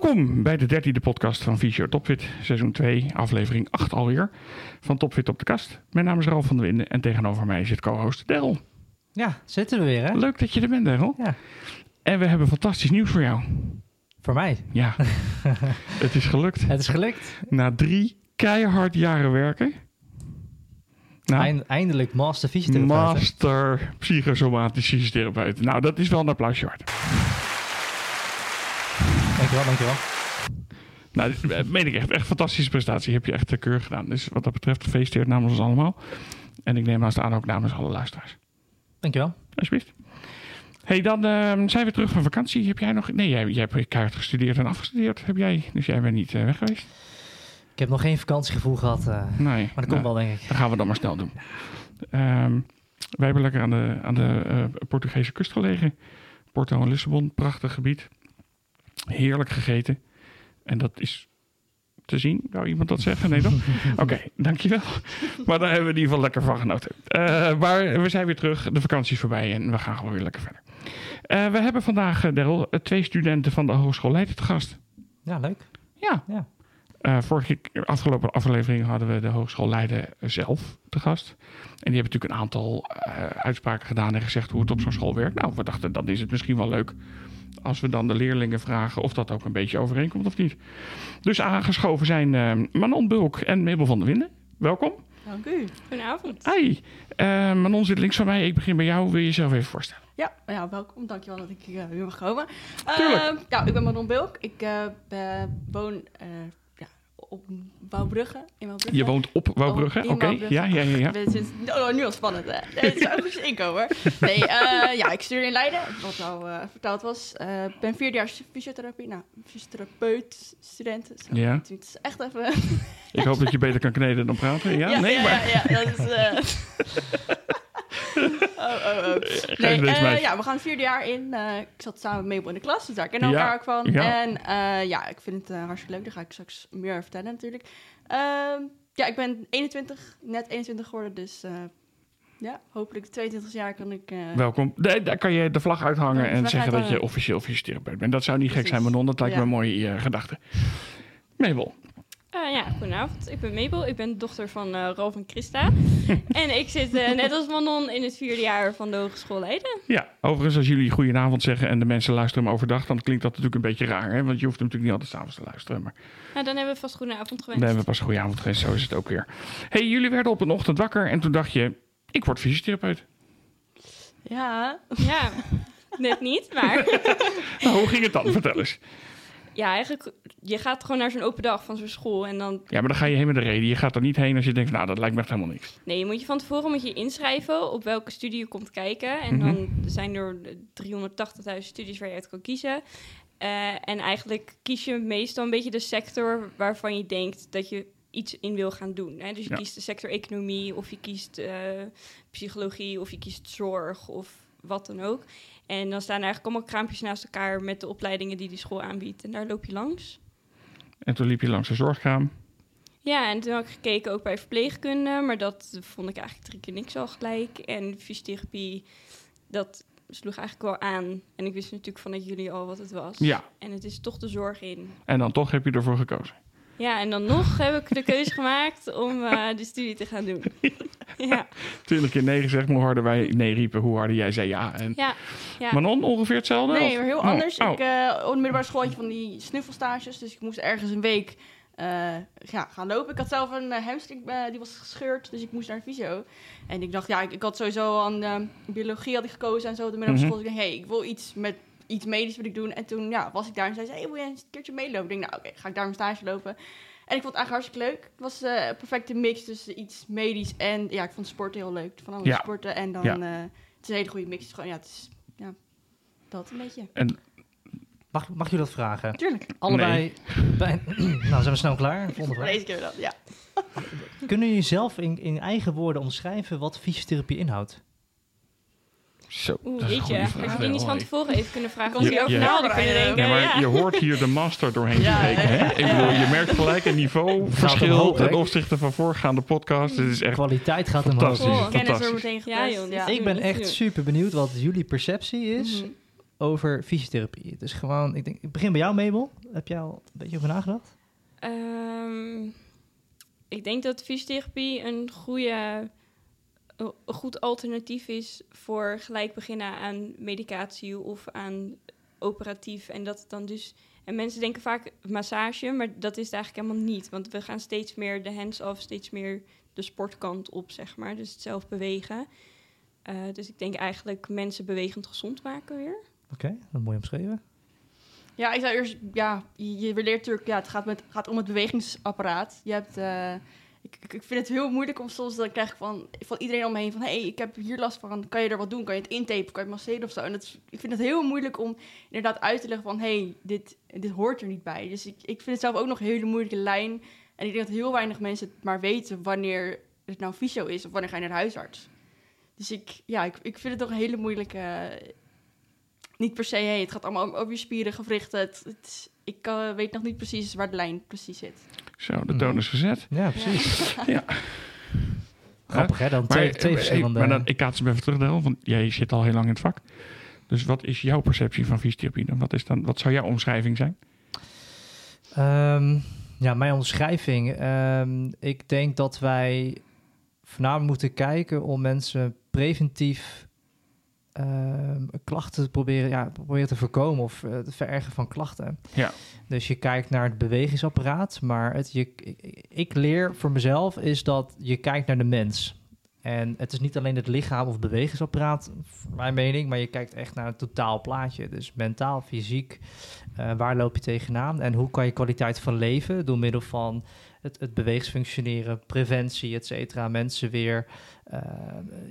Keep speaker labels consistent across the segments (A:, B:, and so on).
A: Welkom bij de dertiende podcast van Fysio Topfit, seizoen 2, aflevering 8 alweer, van Topfit op de kast. Mijn naam is Ralf van der Winden en tegenover mij zit co-host Daryl.
B: Ja, zitten we weer, hè?
A: Leuk dat je er bent, Daryl.
B: Ja.
A: En we hebben fantastisch nieuws voor jou.
B: Voor mij.
A: Ja, het is gelukt.
B: Het is gelukt.
A: Na drie keihard jaren werken. Nou,
B: Eind- eindelijk master fysiotherapeut.
A: master psychosomatisch fysiotherapeut. Nou, dat is wel een applausje waard.
B: Dankjewel, dankjewel.
A: Nou, dit, eh, meen ik echt. Echt fantastische prestatie. Heb je echt de keur gedaan. Dus wat dat betreft, gefeliciteerd namens ons allemaal. En ik neem naast aan ook namens alle luisteraars.
B: Dankjewel.
A: Alsjeblieft. hey, dan ehm, zijn we terug van vakantie. Heb jij nog... Nee, jij, jij hebt keihard gestudeerd en afgestudeerd, heb jij. Dus jij bent niet eh, weg geweest.
B: Ik heb nog geen vakantiegevoel gehad, eh, maar
A: Nee.
B: dat komt
A: nou,
B: wel, denk ik.
A: Dan gaan we dat maar snel doen. Ehm, wij hebben lekker aan de, aan de eh, Portugese kust gelegen. Porto en Lissabon, prachtig gebied. Heerlijk gegeten. En dat is te zien. Zou iemand dat zeggen? Nee, toch? Oké, dankjewel. Maar daar hebben we in ieder geval lekker van genoten. Eh, maar we zijn weer terug. De vakantie is voorbij en we gaan gewoon weer lekker verder. Eh, we hebben vandaag, uh, Daryl, eh, twee studenten van de Hogeschool Leiden te gast.
B: Ja, leuk.
A: Ja.
B: Ja.
A: Eh, vorige afgelopen aflevering hadden we de Hogeschool Leiden zelf te gast. En die hebben natuurlijk een aantal uitspraken gedaan en gezegd hoe het op zo'n school werkt. Nou, we dachten, dan is het misschien wel leuk als we dan de leerlingen vragen of dat ook een beetje overeenkomt of niet. Dus aangeschoven zijn eh, Manon Bulk en Mabel van der Winden. Welkom.
C: Dank u. Goedenavond.
A: Hi. Eh, Manon zit links van mij. Ik begin bij jou. Wil je jezelf even voorstellen?
C: Ja, ja, welkom. Dankjewel dat ik hier weer mag komen.
A: Tuurlijk.
C: Eh, ja, ik ben Manon Bulk. Ik eh, ben- woon op Wouwbrugge. In Wouwbrugge.
A: Je woont op Wouwbrugge.
C: Oh,
A: Oké. Ja, ja, ja. ja.
C: Het is oh, nu al spannend, hè? Het zou goed inkomen. Nee, eh, ja, ik studeer in Leiden, wat al eh, verteld was. Eh, Ik ben vierdejaars fysiotherapie, nou, fysiotherapeut, student.
A: Ja.
C: Het is echt even...
A: Ik hoop dat je beter kan kneden dan praten. Ja,
C: ja,
A: nee,
C: ja,
A: maar...
C: ja, ja, dat is... oh, oh, oh. Nee,
A: deze
C: eh, ja, we gaan het vierde jaar in. Eh, ik zat samen met Mabel in de klas, dus daar kennen we
A: Ja,
C: elkaar ook van.
A: ja.
C: En eh, ja, ik vind het hartstikke leuk. Daar ga ik straks meer over vertellen natuurlijk. Ehm, ja, ik ben 21, net 21 geworden, dus ja, hopelijk de 22 jaar kan ik...
A: Welkom. Nee, daar kan je de vlag uithangen
C: Ja,
A: en
C: vlag
A: zeggen dat je officieel fysiotherapeut bent. Dat zou niet gek zijn, Manon. Dat lijkt me
C: Ja.
A: een mooie gedachte. Mabel.
D: Eh, ja, goedenavond. Ik ben Mabel. Ik ben dochter van eh Ralf en Christa. en ik zit eh, net als Manon in het vierde jaar van de Hogeschool Leiden.
A: Ja, overigens, als jullie goedenavond zeggen en de mensen luisteren hem overdag, dan klinkt dat natuurlijk een beetje raar. Hè? Want je hoeft natuurlijk niet altijd s'avonds te luisteren. Maar
D: Nou, dan hebben we vast goedenavond
A: dan
D: gewenst.
A: hebben we pas goedenavond geweest. Zo is het ook weer. hey, jullie werden op een ochtend wakker en toen dacht je, ik word fysiotherapeut.
C: Ja,
D: Ja, net niet, maar...
A: Nou, hoe ging het dan? Vertel eens.
D: Ja, eigenlijk, je gaat gewoon naar zo'n open dag van zo'n school en dan...
A: Ja, maar dan ga je heen met de reden. Je gaat er niet heen als je denkt, nou, dat lijkt me echt helemaal niks.
D: Nee, je moet je van tevoren moet je inschrijven op welke studie je komt kijken. En
A: Mhm.
D: dan zijn er 380.000 studies waar je uit kan kiezen. Eh, en eigenlijk kies je meestal een beetje de sector waarvan je denkt dat je iets in wil gaan doen. Hè? Dus je
A: Ja.
D: kiest de sector economie of je kiest eh, psychologie of je kiest zorg of wat dan ook. En dan staan er eigenlijk allemaal kraampjes naast elkaar met de opleidingen die die school aanbiedt. En daar loop je langs.
A: En toen liep je langs de zorgkraam.
D: Ja, en toen heb ik gekeken ook bij verpleegkunde, maar dat vond ik eigenlijk drie keer niks al gelijk. En fysiotherapie, dat sloeg eigenlijk wel aan. En ik wist natuurlijk vanuit jullie al wat het was.
A: Ja,
D: En het is toch de zorg in.
A: en dan toch heb je ervoor gekozen.
D: Ja, en dan nog heb ik de keuze gemaakt om eh, de studie te gaan doen. Ja,
A: Twintig keer nee gezegd, hoe harder wij nee riepen, hoe harder jij zei ja. En
D: ja, ja.
A: Manon, ongeveer hetzelfde?
C: nee, maar heel
A: Oh,
C: anders.
A: oh.
C: Ik, eh, op de middelbare school had je van die snuffelstages, dus ik moest ergens een week eh, ja, gaan lopen. Ik had zelf een hamstring, die was gescheurd, dus ik moest naar de fysio. En ik dacht, ja, ik, ik had sowieso aan biologie had ik gekozen en zo op de middelbare
A: Mhm.
C: school. Dus ik dacht, hey, ik wil iets met iets medisch wil ik doen. En toen ja, was ik daar en zei ze, hey, wil je een keertje meelopen? Ik denk, nou oké, ga ik daar mijn stage lopen. En ik vond het eigenlijk hartstikke leuk. Het was eh, een perfecte mix tussen iets medisch en ja, ik vond sporten heel leuk. Van alles
A: Ja.
C: sporten en dan,
A: Ja.
C: eh, het is een hele goede mix. Het is gewoon, ja, het is, ja, dat een beetje.
A: En
B: Mag, mag je dat vragen?
C: Natuurlijk.
B: Allebei. Bij, nou, zijn we snel klaar. Volgende vraag.
C: deze keer dan, ja.
B: Kunnen jullie zelf in, in eigen woorden omschrijven wat fysiotherapie inhoudt?
A: Zo,
D: Oeh, weet je, had je niet van tevoren even kunnen vragen
C: Kon
D: als
A: je-
D: je over
A: je-
D: na hadden kunnen
C: Ja,
D: denken.
A: Ja, maar
D: ja.
A: je hoort hier de master doorheen
C: Ja,
A: spreken. Hè? Ik bedoel, je merkt gelijk een niveauverschil
B: omhoog,
A: ten opzichte van voorgaande podcast. Het is echt
B: Kwaliteit gaat omhoog.
A: fantastisch.
C: Kennis er
A: fantastisch.
C: meteen
D: Ja, joh,
B: Ik ben echt super benieuwd wat jullie perceptie is
C: Mhm.
B: over fysiotherapie. Dus gewoon, ik, denk, ik begin bij jou, Mabel. Heb jij al een beetje over nagedacht?
D: Ehm, ik denk dat fysiotherapie een, goede, een goed alternatief is voor gelijk beginnen aan medicatie of aan operatief. En dat het dan dus. En mensen denken vaak massage, maar dat is het eigenlijk helemaal niet. Want we gaan steeds meer de hands-off, steeds meer de sportkant op, zeg maar. Dus het zelf bewegen. Eh, dus ik denk eigenlijk mensen bewegend gezond maken weer.
B: Oké, dat mooi omschreven.
C: Ja, ik zou eerst, ja, je, je leert natuurlijk, ja, het gaat, met, gaat om het bewegingsapparaat. Je hebt, eh, ik, vind het heel moeilijk om soms, dan krijg ik van, van iedereen om me heen van, hé, hey, ik heb hier last van, kan je er wat doen? Kan je het intapen? Kan je het masseren of zo? En ik vind het heel moeilijk om inderdaad uit te leggen van, hé, hey, dit, dit hoort er niet bij. Dus ik, ik vind het zelf ook nog een hele moeilijke lijn. En ik denk dat heel weinig mensen het maar weten wanneer het nou fysio is of wanneer ga je naar huisarts. Dus ik, ja, ik, ik vind het toch een hele moeilijke... eh, niet per se, hey, het gaat allemaal over je spieren, gewrichten. Het, het ik eh, weet nog niet precies waar de lijn precies zit.
A: Zo, de toon is gezet.
B: Ja, precies.
A: Ja.
B: Grappig, hè? Dan twee,
A: Maar,
B: twee
A: eh,
B: verschillende...
A: Maar dan, ik kaats hem even terug, Del, want jij zit al heel lang in het vak. Dus wat is jouw perceptie van fysiotherapie dan? Wat, is dan, wat zou jouw omschrijving zijn?
B: Ehm, ja, mijn omschrijving. Ehm, ik denk dat wij voornamelijk moeten kijken om mensen preventief klachten te proberen, ja, proberen te voorkomen of eh, het verergen van klachten.
A: Ja.
B: Dus je kijkt naar het bewegingsapparaat, maar het, je, ik, leer voor mezelf is dat je kijkt naar de mens. En het is niet alleen het lichaam of bewegingsapparaat, mijn mening, maar je kijkt echt naar het totaalplaatje. Dus mentaal, fysiek, eh, waar loop je tegenaan en hoe kan je kwaliteit van leven door middel van het, het beweegsfunctioneren, preventie, et cetera, mensen weer eh,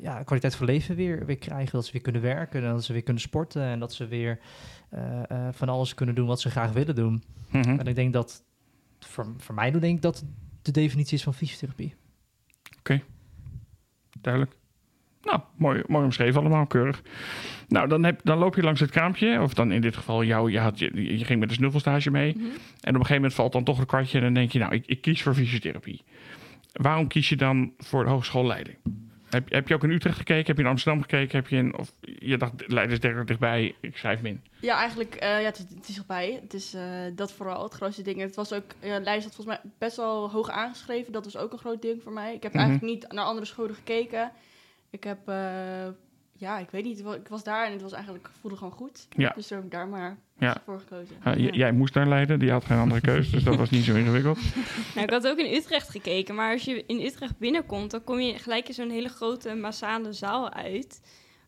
B: ja, kwaliteit van leven weer, weer krijgen. Dat ze weer kunnen werken en dat ze weer kunnen sporten en dat ze weer eh, eh, van alles kunnen doen wat ze graag willen doen.
A: Mhm.
B: En ik denk dat, voor, voor mij denk ik dat de definitie is van fysiotherapie.
A: Duidelijk. Nou, mooi, mooi omschreven allemaal, keurig. Nou, dan, heb, dan loop je langs het kraampje. Of dan in dit geval, jou, je, had, je, je ging met een snuffelstage mee.
C: Mhm.
A: En op een gegeven moment valt dan toch een kwartje. En dan denk je, nou, ik, ik kies voor fysiotherapie. Waarom kies je dan voor de Hogeschool Leiden? Heb, heb je ook in Utrecht gekeken? Heb je in Amsterdam gekeken? Heb je in, of je dacht, Leiden is direct dichtbij, ik schrijf me in.
C: Ja, eigenlijk, eh, ja, het, is- het is erbij. Het is eh, dat vooral, het grootste ding. Het was ook, ja, Leiden had volgens mij best wel hoog aangeschreven. Dat was ook een groot ding voor mij. Ik heb
A: Mhm.
C: eigenlijk niet naar andere scholen gekeken. Ik heb, eh, ja, ik weet niet. Ik was daar en het was eigenlijk, voelde gewoon goed.
A: Ja.
C: Dus toen heb ik daar maar
A: Ja.
C: voor gekozen.
A: Uh,
C: Ja.
A: Jij moest naar Leiden, die had geen andere keus. dus dat was niet zo ingewikkeld.
D: Nou, ik had ook in Utrecht gekeken, maar als je in Utrecht binnenkomt, dan kom je gelijk in zo'n hele grote massale zaal uit.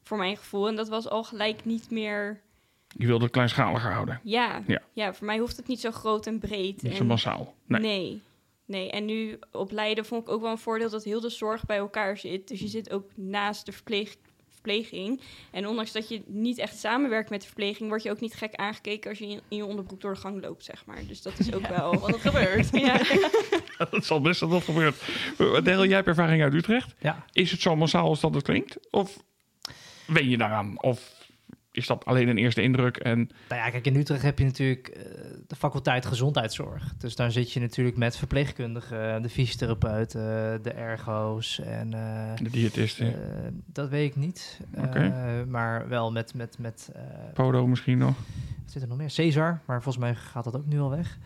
D: Voor mijn gevoel. En dat was al gelijk niet meer.
A: Je wilde het kleinschaliger houden.
D: Ja,
A: Ja.
D: ja. voor mij hoeft het niet zo groot en breed.
A: Niet zo
D: En-
A: massaal. Nee.
D: nee. Nee, en nu op Leiden vond ik ook wel een voordeel dat heel de zorg bij elkaar zit. Dus je zit ook naast de verpleeg, verpleging. En ondanks dat je niet echt samenwerkt met de verpleging, word je ook niet gek aangekeken als je in, in je onderbroek door de gang loopt, zeg maar. Dus dat is ook wel.
C: Wat er gebeurt.
D: Ja.
A: Dat zal best dat dat gebeurt. Deel jij hebt ervaring uit Utrecht?
B: Ja.
A: Is het zo massaal als dat het klinkt? Of wen je daaraan? Of is dat alleen een eerste indruk? En
B: Nou ja, kijk, in Utrecht heb je natuurlijk eh, de faculteit gezondheidszorg. Dus daar zit je natuurlijk met verpleegkundigen, de fysiotherapeuten, de ergo's en... eh,
A: de diëtisten,
B: eh, dat weet ik niet. Eh, maar wel met, met, met
A: Podo misschien nog.
B: wat zit er nog meer? Cesar, maar volgens mij gaat dat ook nu al weg.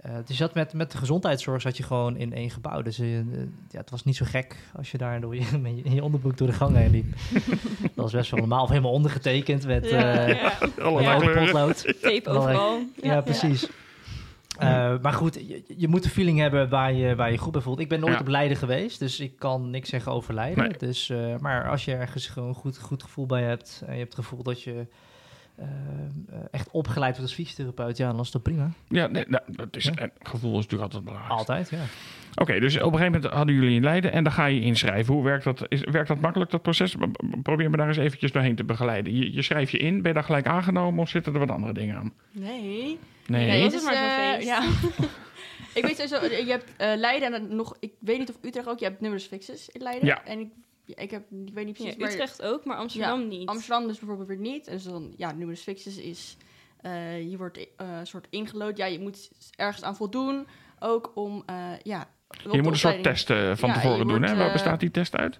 B: Eh dus je zat met, met de gezondheidszorg zat je gewoon in één gebouw. Dus eh, eh, ja, het was niet zo gek als je daar door je, met je- in je onderbroek door de gang heen liep. dat was best wel normaal. Of helemaal ondergetekend met
C: Ja.
B: eh
D: ja.
A: Kleuren.
B: potlood.
D: Tape overal.
B: Ja, precies. Eh, maar goed, je, je moet de feeling hebben waar je, waar je goed bij voelt. Ik ben nooit
A: Ja.
B: op Leiden geweest, dus ik kan niks zeggen over Leiden.
A: Nee.
B: Dus, eh, maar als je ergens gewoon goed, goed gevoel bij hebt en je hebt het gevoel dat je eh, eh, echt opgeleid wordt als fysiotherapeut, ja, dan is dat prima.
A: Ja, nee, nou, dat is,
B: Ja.
A: en gevoel is natuurlijk altijd belangrijk.
B: Altijd, ja.
A: Oké, dus op een gegeven moment hadden jullie in Leiden en dan ga je inschrijven. Hoe werkt dat? Is, werkt dat makkelijk, dat proces? Probeer me daar eens eventjes doorheen te begeleiden. Je, je schrijf je in, ben je daar gelijk aangenomen of zitten er wat andere dingen aan?
C: Nee.
A: Nee.
C: Nee, is
D: maar zo'n
C: eh,
D: feest.
C: ja. ik weet sowieso, je hebt eh, Leiden en nog, ik weet niet of Utrecht ook, je hebt nummers fixes in Leiden.
A: Ja.
C: En ik, ja, ik, heb, ik weet niet
D: Ja,
C: precies, maar
D: Utrecht ook, maar Amsterdam niet.
C: Amsterdam dus bijvoorbeeld weer niet. Dus dan, ja, nummers fixes is, eh, je wordt eh, een soort ingelood. Ja, je moet ergens aan voldoen, ook om, eh, ja...
A: Je
C: de
A: moet een soort
C: opleiding.
A: test eh, van
C: Ja,
A: tevoren doen.
C: wordt,
A: Hè? Waar bestaat die test uit?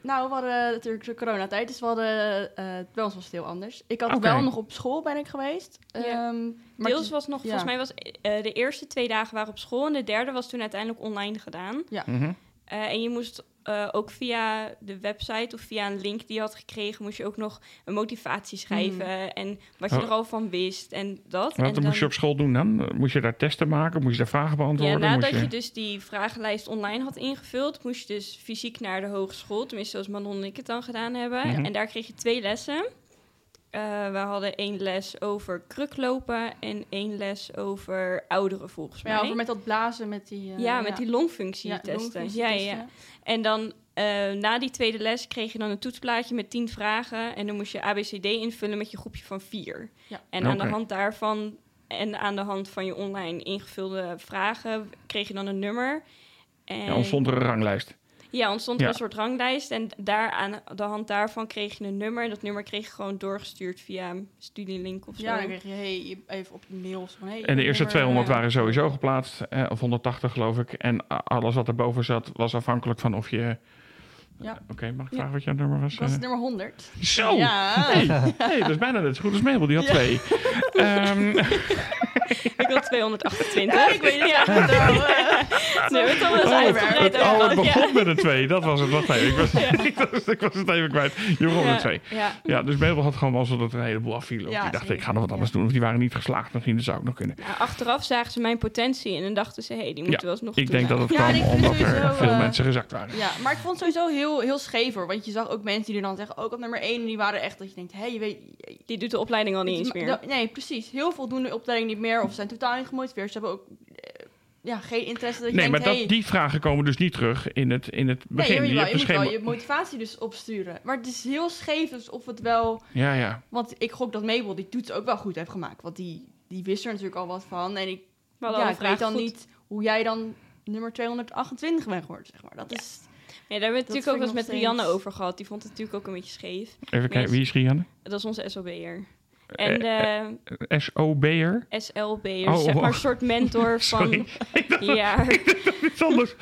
C: Nou, we hadden natuurlijk de coronatijd, dus we hadden, eh, bij ons was het heel anders. Ik had wel nog op school ben ik geweest.
D: Ja.
C: Ehm, maar
D: Deels was nog,
C: ja.
D: volgens mij was eh, de eerste twee dagen waren op school en de derde was toen uiteindelijk online gedaan.
A: Mhm.
D: Eh, en je moest eh, ook via de website of via een link die je had gekregen, moest je ook nog een motivatie schrijven en wat je
A: Oh.
D: er al van wist en dat.
A: Wat
D: en
A: moest je op school doen dan? Moest je daar testen maken? Moest je daar vragen
D: ja,
A: beantwoorden?
D: nadat
A: Moest
D: je... dus die vragenlijst online had ingevuld, moest je dus fysiek naar de hogeschool, tenminste zoals Manon en ik het dan gedaan hebben.
A: Mhm.
D: En daar kreeg je twee lessen. Eh, we hadden één les over kruklopen en één les over ouderen volgens mij.
C: ja, over met dat blazen met die... eh,
D: ja, met die longfunctie
C: ja,
D: Ja, ja. En dan eh, na die tweede les kreeg je dan een toetsplaatje met tien vragen. En dan moest je ABCD invullen met je groepje van vier.
C: Ja.
D: En aan de hand daarvan en aan de hand van je online ingevulde vragen kreeg je dan een nummer. En
A: Ja, ontstond er een ranglijst.
D: Ja, ontstond er
A: Ja.
D: een soort ranglijst. En daar, aan de hand daarvan kreeg je een nummer. En dat nummer kreeg je gewoon doorgestuurd via een studielink of zo.
C: Ja, dan kreeg je hey, even op mails van... Hey,
A: En de eerste
C: nummer,
A: 200
C: eh,
A: waren sowieso geplaatst, eh, of 180 geloof ik. En alles wat erboven zat was afhankelijk van of je...
C: Ja.
A: Oké, mag ik
D: Ja.
A: vragen wat jouw nummer was?
C: Dat was
A: Eh,
C: het nummer 100.
A: Zo!
C: Ja.
A: Hey, hey, dat is bijna net zo goed als Mabel, die had
C: Ja.
A: twee. Ehm,
D: Ik had 228.
C: Ja, ik weet het
D: Ja.
C: ja. trouwens.
D: Nee, het al wel eens
A: oh, het, oh, begon met een twee, dat was het. Wacht even, ik was, ik was, ik was het even kwijt. Je begon met
D: ja.
A: een twee.
D: Ja.
A: Ja, dus Mabel had gewoon wel zo dat er een heleboel afvielen.
C: Ja,
A: die dacht,
C: zeker.
A: ik ga nog wat anders
C: Ja.
A: doen. Of die waren niet geslaagd, misschien dat zou ook nog kunnen.
D: Achteraf zagen ze mijn potentie en dan dachten ze, hé, hey, die moeten we alsnog
A: Ik denk dat het
C: Ja,
A: kwam
C: ik
A: omdat er veel
C: eh,
A: mensen gezakt waren.
C: Ja, maar ik vond het sowieso heel, heel scheef hoor. Want je zag ook mensen die er dan zeggen, ook op nummer 1, die waren echt dat je denkt, hé, je weet...
D: Die doet de opleiding al niet eens meer.
C: Nee, precies. Heel veel doen de opleiding niet meer of zijn totaal niet gemotiveerd. Ze hebben ook eh, ja, geen interesse dat je
A: Nee, maar dat,
C: hey,
A: die vragen komen dus niet terug in het, in het
C: Nee,
A: begin.
C: je,
A: Je
C: je, je
A: dus
C: moet wel
A: geen-
C: je motivatie dus opsturen. Maar het is heel scheef dus of het wel...
A: Ja, ja.
C: Want ik gok dat Mabel die toets ook wel goed heeft gemaakt. Want die, die wist er natuurlijk al wat van. En ik, ja,
D: al
C: ik weet dan
D: goed.
C: niet hoe jij dan nummer 228 bent geworden, zeg maar. Dat
D: Ja.
C: is...
D: Ja, daar hebben we het natuurlijk ook wel eens met Rianne over gehad. Die vond het natuurlijk ook een beetje scheef.
A: Even kijken, wie is Rianne?
D: Dat is onze SLB'er. En
A: Eh,
D: de
A: SOB'er?
D: SLB'er,
A: Oh,
D: zeg maar een soort mentor
A: Sorry.
D: van... Ja,
A: Iets anders.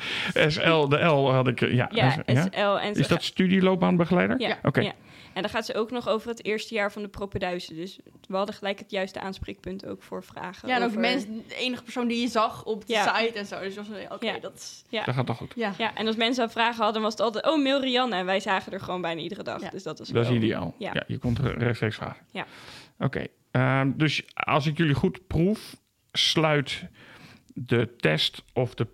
A: SL, de L had ik... eh, Ja,
D: ja,
A: S- ja?
D: SL. En
A: Is dat studieloopbaanbegeleider?
D: Ja,
A: Oké.
D: ja. En dan gaat ze ook nog over het eerste jaar van de propeduizen. Dus we hadden gelijk het juiste aanspreekpunt ook voor vragen.
C: Ja, en ook
D: over-
C: mensen, de enige persoon die je zag op de
D: Ja.
C: site en zo. Dus was van, oké,
D: Ja.
C: dat is...
D: Ja.
A: Dat gaat toch goed.
C: Ja.
D: Ja, en als mensen aan vragen hadden, was het altijd... Oh, mail Rianne. En wij zagen er gewoon bijna iedere dag.
C: Ja.
D: Dus dat is
A: Dat is ideaal. Ja.
D: Ja.
A: je komt er rechtstreeks vragen.
D: Ja.
A: Oké. Ehm, dus als ik jullie goed proef, sluit de test of de,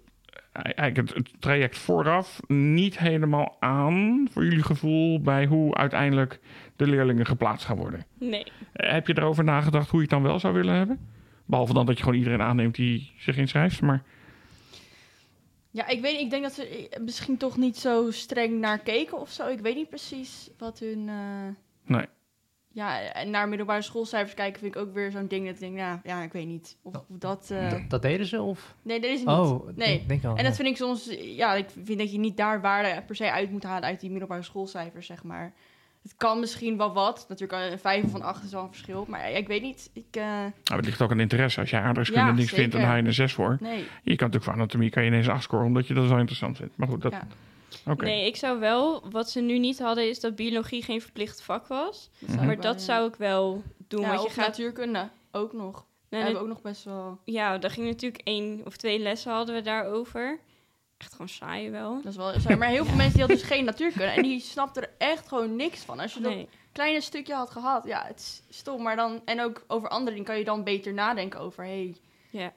A: eigenlijk het, het traject vooraf niet helemaal aan voor jullie gevoel bij hoe uiteindelijk de leerlingen geplaatst gaan worden.
D: Nee.
A: Eh, Heb je erover nagedacht hoe je het dan wel zou willen hebben? Behalve dan dat je gewoon iedereen aanneemt die zich inschrijft. Maar
C: Ja, ik weet ik denk dat ze eh, misschien toch niet zo streng naar keken of zo. Ik weet niet precies wat hun... eh,
A: Nee.
C: Ja, en naar middelbare schoolcijfers kijken vind ik ook weer zo'n ding dat ik denk, nou, ja, ik weet niet of, of dat... eh,
B: Dat, dat deden ze? Of?
C: Nee, dat is niet.
B: Oh,
C: Nee.
B: denk, denk al.
C: En dat
B: ja.
C: vind ik soms, ja, ik vind dat je niet daar waarde per se uit moet halen uit die middelbare schoolcijfers, zeg maar. Het kan misschien wel wat. Natuurlijk, een vijf van acht is wel een verschil. Maar ja, ik weet niet. Ik, eh,
A: Nou, het ligt ook aan interesse. Als je aardrijkskunde
C: Ja,
A: niks vindt, dan haal je een 6 voor.
C: nee.
A: Je kan natuurlijk voor anatomie kan je ineens 8 scoren, omdat je dat zo interessant vindt. Maar goed, dat...
D: Nee, ik zou wel... Wat ze nu niet hadden, is dat biologie geen verplicht vak was.
C: Dat
D: Maar
C: wel,
D: dat
C: ja.
D: zou ik wel doen.
C: Ja,
D: want je
C: of
D: gaat...
C: natuurkunde ook nog.
D: Nee,
C: We hebben
D: dat-
C: ook nog best wel...
D: Ja, daar ging natuurlijk één of twee lessen hadden we daarover. Echt gewoon saai wel.
C: Dat is wel saai. Maar heel veel mensen die hadden dus geen natuurkunde. En die snapten er echt gewoon niks van. Als je dat
D: Nee.
C: kleine stukje had gehad, ja, het is stom. Maar dan, en ook over andere dingen kan je dan beter nadenken over, hey,
D: Ja.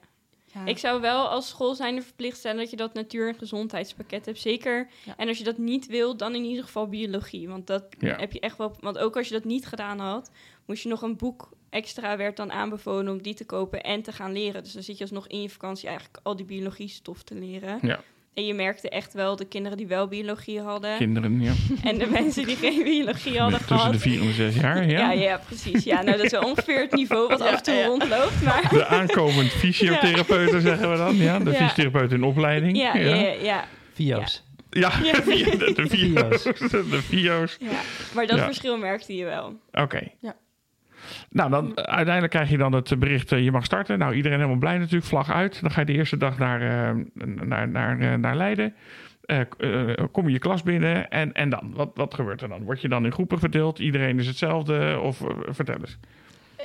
C: Ja,
D: Ik zou wel als school zijnde verplicht zijn dat je dat natuur- en gezondheidspakket hebt. Zeker.
C: Ja.
D: En als je dat niet wil, dan in ieder geval biologie. Want dat
A: Ja.
D: heb je echt wel. Want ook als je dat niet gedaan had, moest je nog een boek extra werd dan aanbevolen om die te kopen en te gaan leren. Dus dan zit je alsnog in je vakantie eigenlijk al die biologie stof te leren.
A: Ja.
D: En je merkte echt wel de kinderen die wel biologie hadden
A: Kinderen, ja.
D: en de mensen die geen biologie hadden
A: Tussen
D: gehad.
A: de 4 en de 6 jaar, ja.
D: Ja, ja, precies. Ja, nou, dat is wel ongeveer het niveau wat
C: Ja,
D: af en toe
C: ja.
D: rondloopt. Maar
A: De aankomend fysiotherapeuten, zeggen we dan. Ja, de
D: Ja.
A: fysiotherapeut in opleiding.
D: ja, ja, ja, ja,
B: Vio's.
A: Ja,
D: Ja.
A: de, de vio's. De vio's.
D: ja. Maar dat
A: Ja.
D: verschil merkte je wel.
A: Oké.
C: Ja.
A: Nou, dan, eh, uiteindelijk krijg je dan het bericht, eh, je mag starten. Nou, iedereen helemaal blij natuurlijk, vlag uit. Dan ga je de eerste dag naar, eh, naar, naar, eh, naar Leiden. Eh, eh, kom je je klas binnen en, en dan? Wat, wat gebeurt er dan? Word je dan in groepen verdeeld? Iedereen is hetzelfde? Of eh, vertel eens.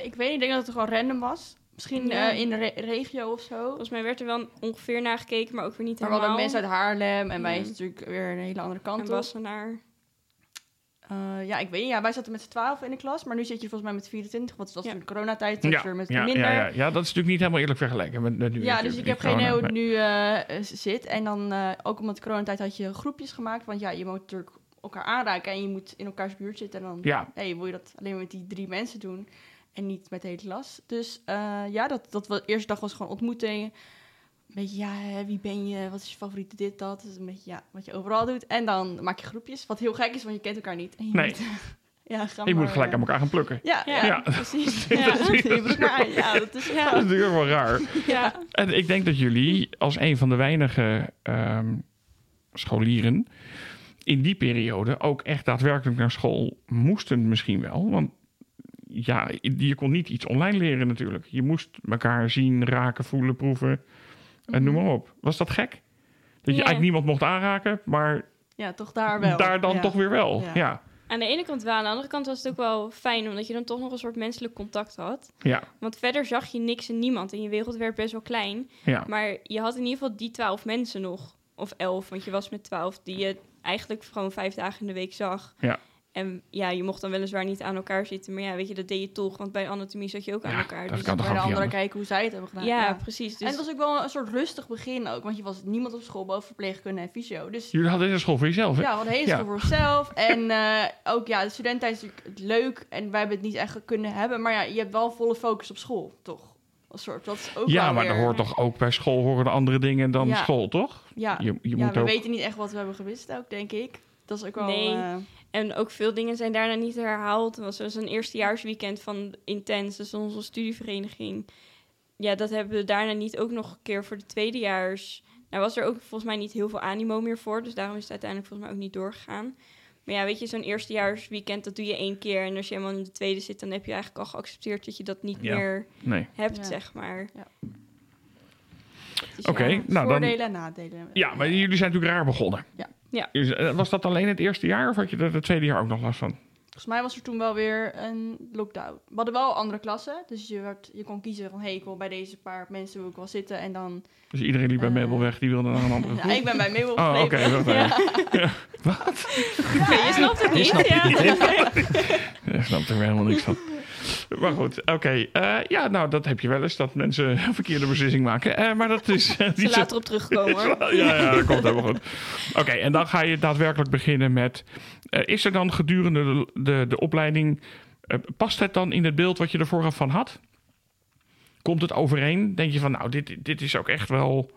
C: Ik weet niet, ik denk dat het gewoon random was. Misschien
D: Ja.
C: eh, in de re- regio of zo.
D: Volgens mij werd er wel ongeveer naar gekeken, maar ook weer niet
C: Maar we hadden
D: helemaal.
C: mensen uit Haarlem en wij
D: Ja.
C: is natuurlijk weer een hele andere
D: en
C: kant op.
D: Wassenaar.
C: Eh, ja, ik weet niet. Ja, wij zaten met z'n twaalf in de klas, maar nu zit je volgens mij met 24. Want het was
D: Ja.
C: natuurlijk coronatijd, dus
A: Ja,
C: weer met
A: ja,
C: minder.
A: ja, ja, ja, dat is natuurlijk niet helemaal eerlijk vergelijken met, met nu.
C: Ja, dus ik heb geen idee hoe het nu eh, zit. En dan eh, ook omdat de coronatijd had je groepjes gemaakt. Want ja, je moet natuurlijk elkaar aanraken en je moet in elkaars buurt zitten. En dan
A: Ja.
C: nee, wil je dat alleen maar met die drie mensen doen en niet met de hele klas. Dus eh, ja, dat, dat was, de eerste dag was gewoon ontmoeting. Een beetje, ja, hè, wie ben je? Wat is je favoriete dit, dat? Dus een beetje, ja, wat je overal doet. En dan maak je groepjes, wat heel gek is, want je kent elkaar niet. En je
A: Nee.
C: moet, ja, ga
A: Je moet gelijk
C: eh,
A: aan elkaar gaan plukken.
C: Ja, ja,
D: Ja.
C: precies.
A: Ja,
C: maar aan. ja, dat is
A: Dat is
C: ja.
A: natuurlijk wel raar.
D: Ja.
A: En ik denk dat jullie als een van de weinige ehm, scholieren in die periode ook echt daadwerkelijk naar school moesten misschien wel. Want ja, je kon niet iets online leren natuurlijk. Je moest elkaar zien, raken, voelen, proeven en noem maar op. Was dat gek? Dat je
D: Ja.
A: eigenlijk niemand mocht aanraken, maar
C: ja, toch daar wel.
A: daar dan
C: Ja.
A: toch weer wel. Ja,
C: Ja.
A: ja.
D: Aan de ene kant wel, aan de andere kant was het ook wel fijn, omdat je dan toch nog een soort menselijk contact had.
A: ja,
D: Want verder zag je niks en niemand en je wereld werd best wel klein. Maar je had in ieder geval die twaalf mensen nog, of elf, want je was met twaalf, die je eigenlijk gewoon vijf dagen in de week zag.
A: Ja.
D: En ja, je mocht dan weliswaar niet aan elkaar zitten, maar ja, weet je, dat deed je toch, want bij anatomie zat je ook aan
A: Ja,
D: elkaar.
A: dat
D: Dus
A: kan
C: bij de
A: ook niet
C: anderen kijken hoe zij het hebben gedaan.
D: ja,
C: Ja.
D: precies. Dus
C: En het was ook wel een soort rustig begin ook, want je was niemand op school behalve verpleegkunde en fysio. Dus
A: Jullie hadden deze school voor jezelf, hè?
C: ja, wat een hele
A: Ja.
C: school voor zichzelf. En eh, ook ja, de studententijd is natuurlijk leuk en wij hebben het niet echt kunnen hebben. Maar ja, je hebt wel volle focus op school, toch? Een soort, dat is ook
A: Ja,
C: wel
A: maar
C: weer-
A: er hoort toch ook bij school horen er andere dingen dan
C: Ja.
A: school, toch?
C: Ja,
A: Je, je
C: ja
A: moet
C: we
A: ook...
C: weten niet echt wat we hebben gewist ook, denk ik. Dat is ook wel...
D: Nee.
C: eh,
D: En ook veel dingen zijn daarna niet herhaald. Het was zoals een eerstejaarsweekend van Intens, dus onze studievereniging. Ja, dat hebben we daarna niet ook nog een keer voor de tweedejaars. Nou was er ook volgens mij niet heel veel animo meer voor, dus daarom is het uiteindelijk volgens mij ook niet doorgegaan. Maar ja, weet je, zo'n eerstejaarsweekend, dat doe je één keer. En als je helemaal in de tweede zit, dan heb je eigenlijk al geaccepteerd dat je dat niet
A: Ja.
D: meer
A: Nee.
D: hebt,
C: Ja.
D: zeg maar.
C: dus
A: Oké,
C: ja,
A: nou dan-
C: voordelen en nadelen.
A: Ja, maar jullie zijn natuurlijk raar begonnen.
C: Ja.
D: Ja.
A: Eh, Was dat alleen het eerste jaar of had je er het tweede jaar ook nog last van?
C: Volgens mij was er toen wel weer een lockdown. We hadden wel andere klassen, dus je, werd, je kon kiezen van... hé, ik wil bij deze paar mensen wil ik wel zitten en dan...
A: Dus iedereen liep bij
C: Eh.
A: Mabel weg, die wilde naar een andere
C: Ja,
A: groep.
C: ik ben bij Mabel
A: Oh, oké.
C: gebleven.
A: wacht even.
D: Ja.
A: Wat?
D: je snapt het
B: Je
D: niet.
B: snapt het
D: ja.
B: niet, hè?
A: Ik snap er helemaal niks van. Maar goed, oké. Eh, ja, nou, dat heb je wel eens, dat mensen een verkeerde beslissing maken. Eh, maar dat is
D: Ze
A: niet zo...
D: later op terugkomen hoor.
A: Ja, ja, dat komt helemaal goed. Oké, en dan ga je daadwerkelijk beginnen met... is er dan gedurende de, de, de opleiding... past het dan in het beeld wat je er vooraf van had? Komt het overeen? Denk je van, nou, dit, dit is ook echt wel...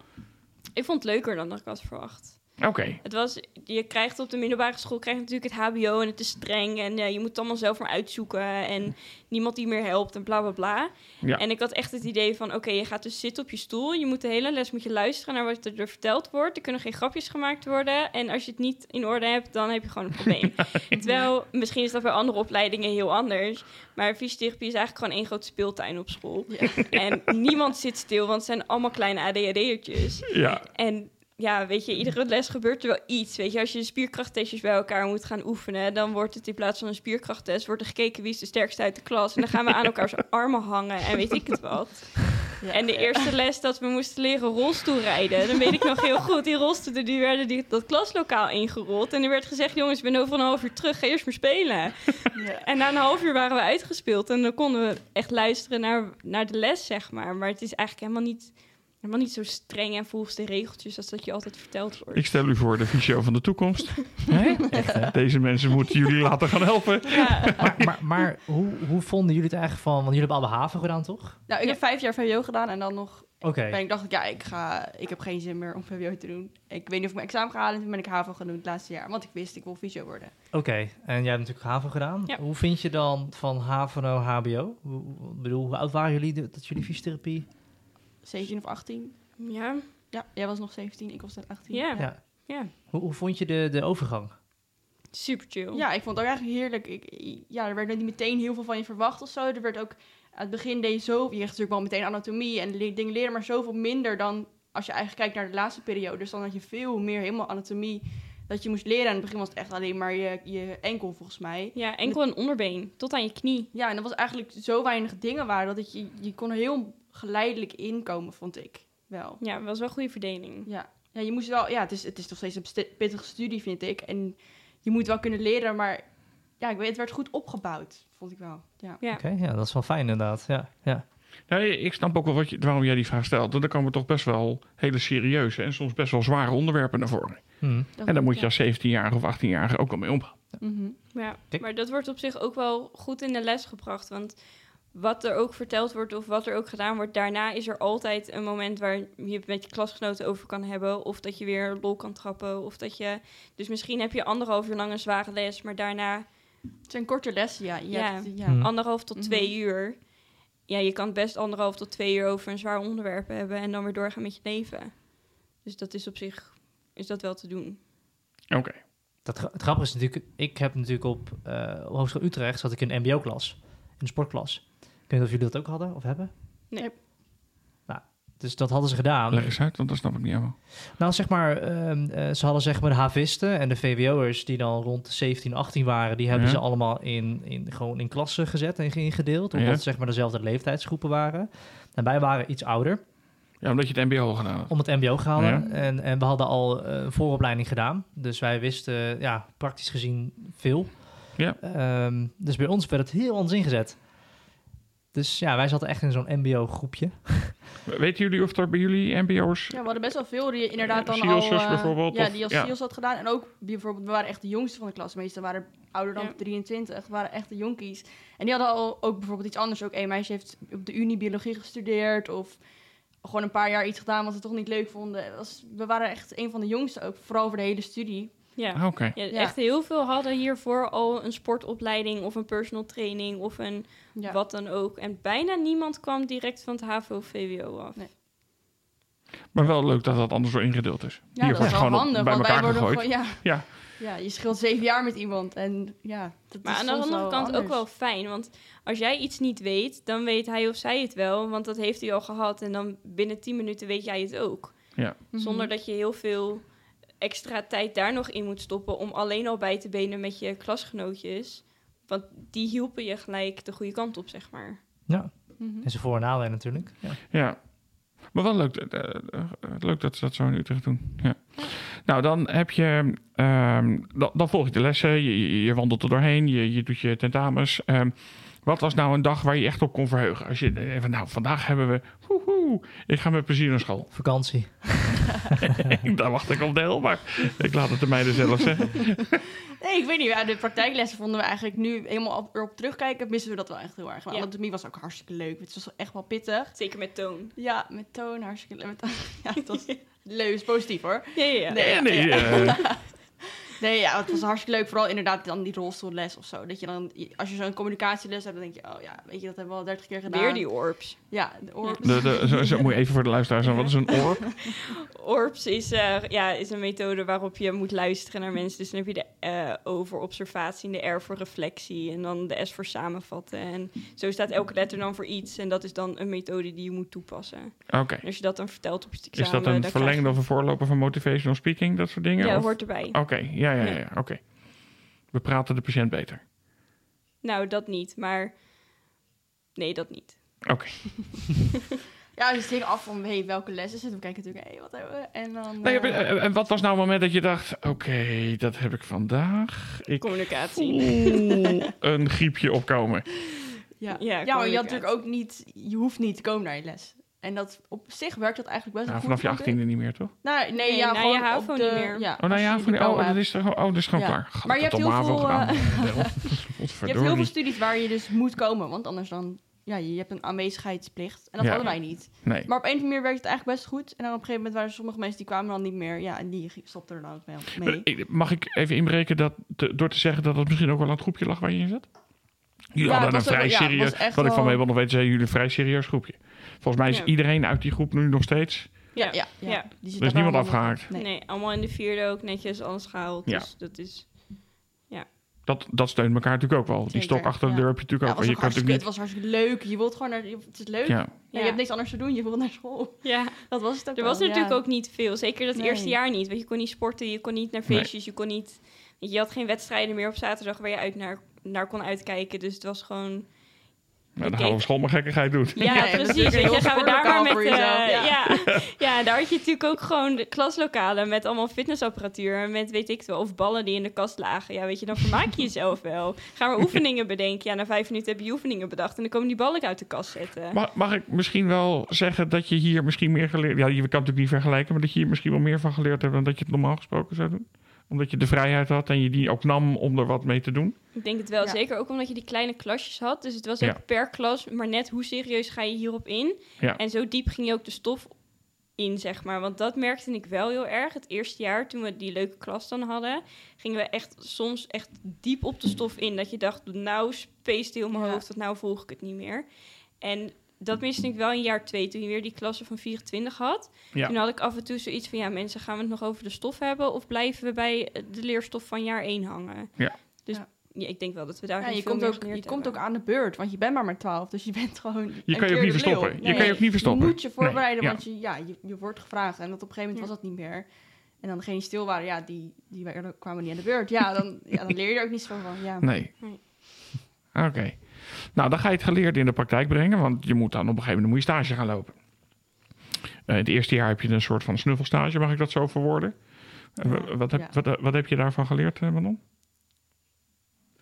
D: Ik vond het leuker dan dat ik had verwacht.
A: Oké,
D: Het was, je krijgt op de middelbare school krijg je natuurlijk het HBO en het is streng en je moet het allemaal zelf maar uitzoeken en niemand die meer helpt en bla bla bla.
A: Ja.
D: En ik had echt het idee van, oké, je gaat dus zitten op je stoel, je moet de hele les moet je luisteren naar wat er verteld wordt. Er kunnen geen grapjes gemaakt worden en als je het niet in orde hebt, dan heb je gewoon een probleem. Terwijl, misschien is dat bij andere opleidingen heel anders, maar fysiotherapie is eigenlijk gewoon één grote speeltuin op school.
C: Ja.
D: En niemand zit stil, want het zijn allemaal kleine ADHD'ertjes.
A: ja.
D: En ja, weet je, iedere les gebeurt er wel iets. Weet je, als je de spierkrachttestjes bij elkaar moet gaan oefenen, dan wordt het in plaats van een spierkrachttest, wordt er gekeken wie is de sterkste uit de klas. En dan gaan we aan elkaars armen hangen en weet ik het wat.
C: Ja.
D: En de eerste les dat we moesten leren rolstoelrijden, dan weet ik nog heel goed. Die rolstoelen die werden die, dat klaslokaal ingerold. En er werd gezegd, jongens, ik ben over een half uur terug, ga eerst maar spelen.
C: Ja.
D: En na een half uur waren we uitgespeeld. En dan konden we echt luisteren naar, naar de les, zeg maar. Maar het is eigenlijk helemaal niet, helemaal niet zo streng en volgens de regeltjes als dat je altijd verteld wordt.
A: Ik stel u voor de fysio van de toekomst.
B: Hè? Echt, hè?
A: Deze mensen moeten jullie laten gaan helpen.
D: Ja,
B: Maar, maar, maar hoe, hoe vonden jullie het eigenlijk van... Want jullie hebben allemaal haven gedaan, toch?
C: Nou, ik heb vijf jaar VWO gedaan en dan nog...
B: Oké.
C: Ben ik dacht ik, ja, ik, ga, ik heb geen zin meer om VWO te doen. Ik weet niet of ik mijn examen ga halen en toen ben ik HAVO gaan doen het laatste jaar. Want ik wist, ik wil fysio worden.
B: Oké, en jij hebt natuurlijk HAVO gedaan.
D: Ja.
B: Hoe vind je dan van HAVO naar HBO? Ik bedoel, hoe oud waren jullie de- dat jullie fysiotherapie?
C: 17 of 18.
D: ja,
C: Ja, jij was nog 17, ik was dan 18.
D: ja,
B: Ja.
D: ja.
B: Hoe, hoe vond je de, de overgang?
D: super chill.
C: Ja, ik vond het ook eigenlijk heerlijk. Ik, ja, er werd niet meteen heel veel van je verwacht of zo. Er werd ook, aan het begin deed je zo, je kreeg natuurlijk wel meteen anatomie en le- dingen leren, maar zoveel minder dan als je eigenlijk kijkt naar de laatste periode, dus dan had je veel meer helemaal anatomie dat je moest leren. En in het begin was het echt alleen maar je, je enkel, volgens mij.
D: Ja, enkel en onderbeen, tot aan je knie.
C: Ja, en dat was eigenlijk zo weinig dingen waren dat het je, je kon er heel geleidelijk inkomen, vond ik wel.
D: Ja, dat was wel een goede verdeling.
C: Ja, ja je moest wel, ja, het is, het is nog steeds een pittige studie, vind ik. En je moet wel kunnen leren, maar ja, ik weet, het werd goed opgebouwd, vond ik wel. Ja.
D: Ja.
B: Oké, ja, dat is wel fijn inderdaad. Ja, ja.
A: Nee, ik snap ook wel wat je, waarom jij die vraag stelt. Want er komen toch best wel hele serieuze en soms best wel zware onderwerpen naar voren.
B: Hm.
C: Dat
A: En daar moet je
C: ja.
A: als 17-jarige of 18-jarige ook wel mee omgaan.
C: Mhm.
D: Ja,
B: Kijk.
D: maar dat wordt op zich ook wel goed in de les gebracht. Want wat er ook verteld wordt of wat er ook gedaan wordt, daarna is er altijd een moment waar je het met je klasgenoten over kan hebben. Of dat je weer lol kan trappen. Of dat je. Dus misschien heb je anderhalf uur lang een zware les, maar daarna
C: Het zijn korte lessen, ja. Je
D: Ja.
C: hebt- ja.
B: Hm.
D: anderhalf tot
C: Mhm.
D: twee uur. Ja, je kan best anderhalf tot twee uur over een zwaar onderwerp hebben en dan weer doorgaan met je leven. Dus dat is op zich is dat wel te doen.
A: Oké.
B: Dat, het grappige is natuurlijk, ik heb natuurlijk op, eh, op Hogeschool Utrecht zat ik in een mbo-klas, in een sportklas. Ik weet niet of jullie dat ook hadden of hebben.
D: Nee.
B: Nou, dus dat hadden ze gedaan.
A: Leg eens uit, want dat snap ik niet helemaal.
B: Nou, zeg maar, ehm, eh, ze hadden zeg maar de havisten en de VWO'ers die dan rond de 17, 18 waren, die hebben
A: Ja.
B: ze allemaal in, in, gewoon in klassen gezet en ingedeeld, omdat
A: Ja.
B: het zeg maar dezelfde leeftijdsgroepen waren. En wij waren iets ouder,
A: Ja, omdat je het mbo gedaan had.
B: om het mbo gehaald.
A: Ja.
B: En, en we hadden al eh, een vooropleiding gedaan, dus wij wisten ja, praktisch gezien veel.
A: Ja.
B: Ehm, dus bij ons werd het heel anders ingezet. Dus ja, wij zaten echt in zo'n mbo-groepje.
A: Weten jullie of er bij jullie mbo's...
C: Ja, we hadden best wel veel die inderdaad dan al... eh,
A: bijvoorbeeld,
C: Ja,
A: of-
C: die als
A: ja.
C: Siels had gedaan. En ook bijvoorbeeld, we waren echt de jongste van de klas. De meesten waren ouder dan
D: Ja.
C: 23. We waren echt de jonkies. En die hadden al ook bijvoorbeeld iets anders. Ook een meisje heeft op de Unie biologie gestudeerd. Of gewoon een paar jaar iets gedaan wat ze toch niet leuk vonden. We waren echt een van de jongsten ook. Vooral voor de hele studie.
D: Ja.
A: Ah, Oké.
D: Ja,
C: Ja.
D: Echt heel veel hadden hiervoor al een sportopleiding of een personal training of een
C: Ja.
D: wat dan ook. En bijna niemand kwam direct van het HAVO-VWO af.
C: Nee.
A: Maar wel leuk dat dat anders zo ingedeeld is.
C: Ja,
A: Hier
C: dat
A: wordt
C: is wel handig.
A: bij
C: want
A: elkaar gegooid.
C: gewoon... Ja,
A: Ja.
C: ja, je scheelt zeven jaar met iemand. En ja, dat
D: Maar
C: is
D: aan de andere kant ook wel fijn. Want als jij iets niet weet, dan weet hij of zij het wel. Want dat heeft hij al gehad. En dan binnen 10 minuten weet jij het ook.
C: Mhm.
D: Zonder dat je heel veel extra tijd daar nog in moet stoppen om alleen al bij te benen met je klasgenootjes. Want die hielpen je gelijk de goede kant op, zeg maar.
B: Ja,
C: Mhm.
B: en zijn voor- en nadelen natuurlijk. Ja.
A: Ja. Maar wel leuk, eh, eh, eh, leuk dat ze dat zo in Utrecht doen. Ja. Nou, dan heb je... ehm, dan, dan volg je de lessen, je, wandelt er doorheen, je, je doet je tentamens. Ehm, wat was nou een dag waar je echt op kon verheugen? Als je even, nou, vandaag hebben we... Woehoe, ik ga met plezier naar school.
B: Vakantie.
A: Daar wacht ik op deel, maar ik laat het de meiden zelf zeggen.
C: Nee, ik weet niet. Ja, de praktijklessen vonden we eigenlijk nu helemaal op, erop terugkijken. Missen we dat wel echt heel erg. Maar
D: Ja.
C: anatomie was ook hartstikke leuk. Het was echt wel pittig.
D: Zeker met toon.
C: Ja, met toon hartstikke leuk. Ja, het was leuk. is positief hoor.
D: Ja, ja, ja.
C: Nee, ja,
A: nee,
C: ja.
A: eh,
C: Nee, ja, het was hartstikke leuk. Vooral inderdaad dan die rolstoelles of zo. Dat je dan, als je zo'n communicatieles hebt, dan denk je, oh ja, weet je, dat hebben we al dertig keer gedaan.
D: Weer die orbs.
C: Ja, de oor.
A: de, de, zo, zo moet je even voor de luisteraars zeggen. Wat is een orb?
D: Orbs is, eh, ja, is een methode waarop je moet luisteren naar mensen. Dus dan heb je de eh, O voor observatie en de R voor reflectie. En dan de S voor samenvatten. En zo staat elke letter dan voor iets. En dat is dan een methode die je moet toepassen.
A: Oké.
D: Als je dat dan vertelt op je
A: Is
D: examen...
A: dat een verlengde of een voorloper van motivational speaking? Dat soort dingen?
D: Ja,
A: Of-
D: hoort erbij.
A: Oké, ja, ja, ja, ja, oké. We praten de patiënt beter.
D: Nou, dat niet, maar... Nee, dat niet.
A: Oké.
C: Ja, dus het hing af van, hey, welke les is het? We kijken natuurlijk, hé, wat hebben we? En dan...
A: Nee,
C: eh,
A: en- en wat was nou het moment dat je dacht... Oké, dat heb ik vandaag. Ik
D: Communicatie.
A: een griepje opkomen.
C: Ja,
D: Ja,
C: ja, maar je had natuurlijk ook niet, je hoeft niet te komen naar je les. En dat op zich werkt dat eigenlijk best
A: Nou,
C: wel
A: vanaf
C: goed.
A: je
C: vond ik.
A: achttiende niet meer, toch?
C: Nou, nee,
D: Nee,
C: ja,
D: na je
C: gewoon
D: HAVO
C: op de,
D: niet meer.
C: Ja,
A: Oh, nou ja,
C: je
A: van die, oh, dat is, er, gewoon- oh, dat is gewoon
C: Ja.
A: klaar.
C: Maar je hebt heel veel.
A: Wel.
C: Je hebt heel veel studies waar je dus moet komen, want anders dan, ja, je hebt een aanwezigheidsplicht. En dat
A: Ja.
C: hadden wij niet.
A: Nee.
C: Maar op een of andere manier werkt het eigenlijk best goed. En dan op een gegeven moment waren er sommige mensen die kwamen dan niet meer. Ja, en die stopten er dan mee.
A: Ik- Mag ik even inbreken dat, te- door te zeggen dat het misschien ook wel aan het groepje lag waar je in zat? Jullie
C: Ja,
A: hadden een vrij serieus,
C: was echt
A: wat ik van mij wel nog weet, zijn jullie een vrij serieus groepje. Volgens mij is
D: Ja.
A: iedereen uit die groep nu nog steeds.
C: Ja, ja, ja.
D: Ja.
C: Die zit
A: Er is niemand afgehaakt.
C: Nee.
D: Nee. allemaal in de vierde ook netjes alles gehaald.
A: Ja.
D: Dus dat is...
A: Dat, dat steunt elkaar natuurlijk ook wel. Die stok achter de
C: ja.
A: deur heb je natuurlijk
C: Ja,
A: ook
C: het, was
A: Je kan
C: hartstikke, het
A: natuurlijk
C: was hartstikke leuk. Je wilt gewoon naar... Het is leuk.
A: niet...
C: Ja.
A: Ja,
C: Je hebt niks anders te doen. Je wilt naar school.
D: Ja,
C: Dat was het ook
D: er was natuurlijk
C: ja.
D: ook niet veel. Zeker dat
C: Nee.
D: eerste jaar niet. Want je kon niet sporten, je kon niet naar
A: Nee.
D: feestjes, je kon niet... je had geen wedstrijden meer op zaterdag waar je uit naar, naar kon uitkijken. Dus het was gewoon...
A: nou, dan gaan we op school maar gekkigheid doen.
D: Ja,
C: dat
D: precies. Weet je, gaan we daar maar met... eh, ja. Ja. en daar had je natuurlijk ook gewoon de klaslokalen met allemaal fitnessapparatuur. En met weet ik wel, of ballen die in de kast lagen. Ja, weet je, dan vermaak je jezelf wel. Gaan we oefeningen bedenken. Ja, na vijf minuten heb je oefeningen bedacht. En dan komen die ballen uit de kast zetten.
A: Mag, mag ik misschien wel zeggen dat je hier misschien meer geleerd... Ja, je kan het natuurlijk niet vergelijken... maar dat je hier misschien wel meer van geleerd hebt... dan dat je het normaal gesproken zou doen? Omdat je de vrijheid had en je die ook nam om er wat mee te doen?
D: Ik denk het wel.
C: Ja.
D: Zeker ook omdat je die kleine klasjes had. Dus het was
A: Ja.
D: ook per klas, maar net hoe serieus ga je hierop in.
A: Ja.
D: En zo diep ging je ook de stof in, zeg maar. Want dat merkte ik wel heel erg. Het eerste jaar, toen we die leuke klas dan hadden... gingen we echt soms echt diep op de stof in. Dat je dacht, nou speest heel mijn
C: Ja.
D: hoofd, dat nou volg ik het niet meer. En dat miste ik wel in jaar twee, toen je weer die klasse van 24 had.
A: Ja.
D: Toen had ik af en toe zoiets van, ja mensen, gaan we het nog over de stof hebben... of blijven we bij de leerstof van jaar 1 hangen?
A: Ja.
D: Dus
C: Ja.
D: ja, ik denk wel dat we daar
C: Ja, je
D: veel
C: komt,
D: meer
C: ook, je komt ook aan de beurt, want je bent maar maar 12. Dus je bent gewoon.
A: Je kan je ook niet verstoppen. Je kan je ook niet verstoppen.
C: Je moet je voorbereiden,
A: Nee,
C: want je, ja, je, je wordt gevraagd. En dat op een gegeven moment
D: Ja.
C: was dat niet meer. En dan degenen die stil waren, ja, die, die werden- kwamen niet aan de beurt. Ja, dan, ja, dan leer je er ook niet zo van. Ja.
A: Nee.
D: Nee.
A: Oké. Nou, dan ga je het geleerde in de praktijk brengen, want je moet dan op een gegeven moment moet je stage gaan lopen. Eh, het eerste jaar heb je een soort van snuffelstage, mag ik dat zo verwoorden? Eh,
C: Ja,
A: wat, heb,
C: ja.
A: wat, wat heb je daarvan geleerd, eh, Manon?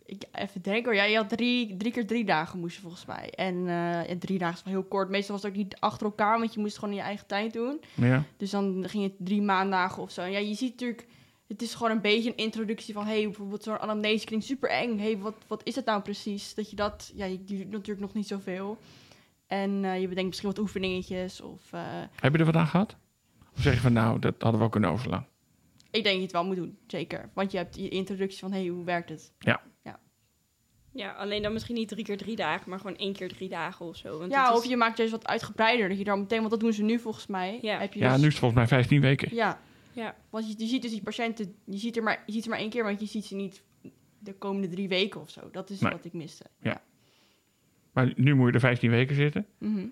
C: Ik, even denken hoor. Ja, je had drie, drie keer drie dagen moest je volgens mij. En, eh, drie dagen is wel heel kort. Meestal was het ook niet achter elkaar, want je moest het gewoon in je eigen tijd doen.
A: Ja.
C: Dus dan ging het drie maandagen of zo. En ja, je ziet natuurlijk, het is gewoon een beetje een introductie van, hey, bijvoorbeeld zo'n anamnese klinkt super eng. hey, wat, wat is het nou precies? Dat je dat, ja, je, je doet natuurlijk nog niet zoveel. En eh, je bedenkt misschien wat oefeningetjes of... eh,
A: Heb je er wat aan gehad? Of zeg je van, nou, dat hadden we ook kunnen overslaan?
C: ik denk dat je het wel moet doen, zeker. Want je hebt je introductie van, hey, hoe werkt het?
D: Ja, alleen dan misschien niet drie keer drie dagen, maar gewoon één keer drie dagen of zo. Want
C: ja, of
D: is-
C: je maakt juist wat uitgebreider. Dat je daar meteen, want dat doen ze nu volgens mij.
D: Ja.
C: Heb je
A: Ja,
C: dus-
A: nu is het volgens mij 15 weken.
C: Ja,
D: Ja,
C: want je, je ziet dus die patiënten, je ziet, er maar, je ziet ze maar één keer, want je ziet ze niet de komende drie weken of zo. Dat is
A: Nee.
C: wat ik miste.
A: Maar nu moet je er 15 weken zitten.
C: Mhm.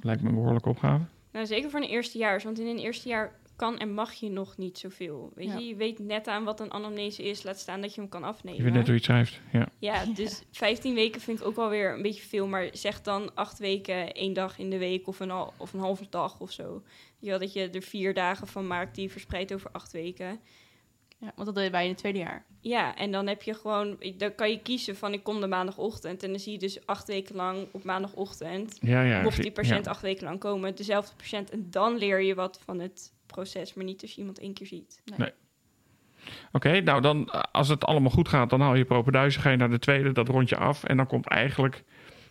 A: Lijkt me een behoorlijke opgave.
D: nou zeker voor een eerstejaars, want in een eerste jaar kan en mag je nog niet zoveel. Weet
C: Ja.
D: je, je weet net aan wat een anamnese is, laat staan dat je hem kan afnemen.
A: Je weet net hoe je het schrijft. Ja.
D: Ja, dus 15 weken vind ik ook alweer een beetje veel. Maar zeg dan acht weken, één dag in de week of een, hal- of een halve dag of zo. Ja, dat je er vier dagen van maakt die je verspreidt over acht weken.
C: Ja, want dat deden wij in het tweede jaar.
D: Ja, en dan heb je gewoon, dan kan je kiezen van ik kom de maandagochtend. En dan zie je dus acht weken lang op maandagochtend.
A: Ja, ja.
D: mocht die patiënt
A: ja.
D: acht weken lang komen, dezelfde patiënt. En dan leer je wat van het proces, maar niet als je iemand één keer ziet.
A: Oké, nou dan, als het allemaal goed gaat, dan haal je propenduizen, ga je naar de tweede, dat rond je af. En dan komt eigenlijk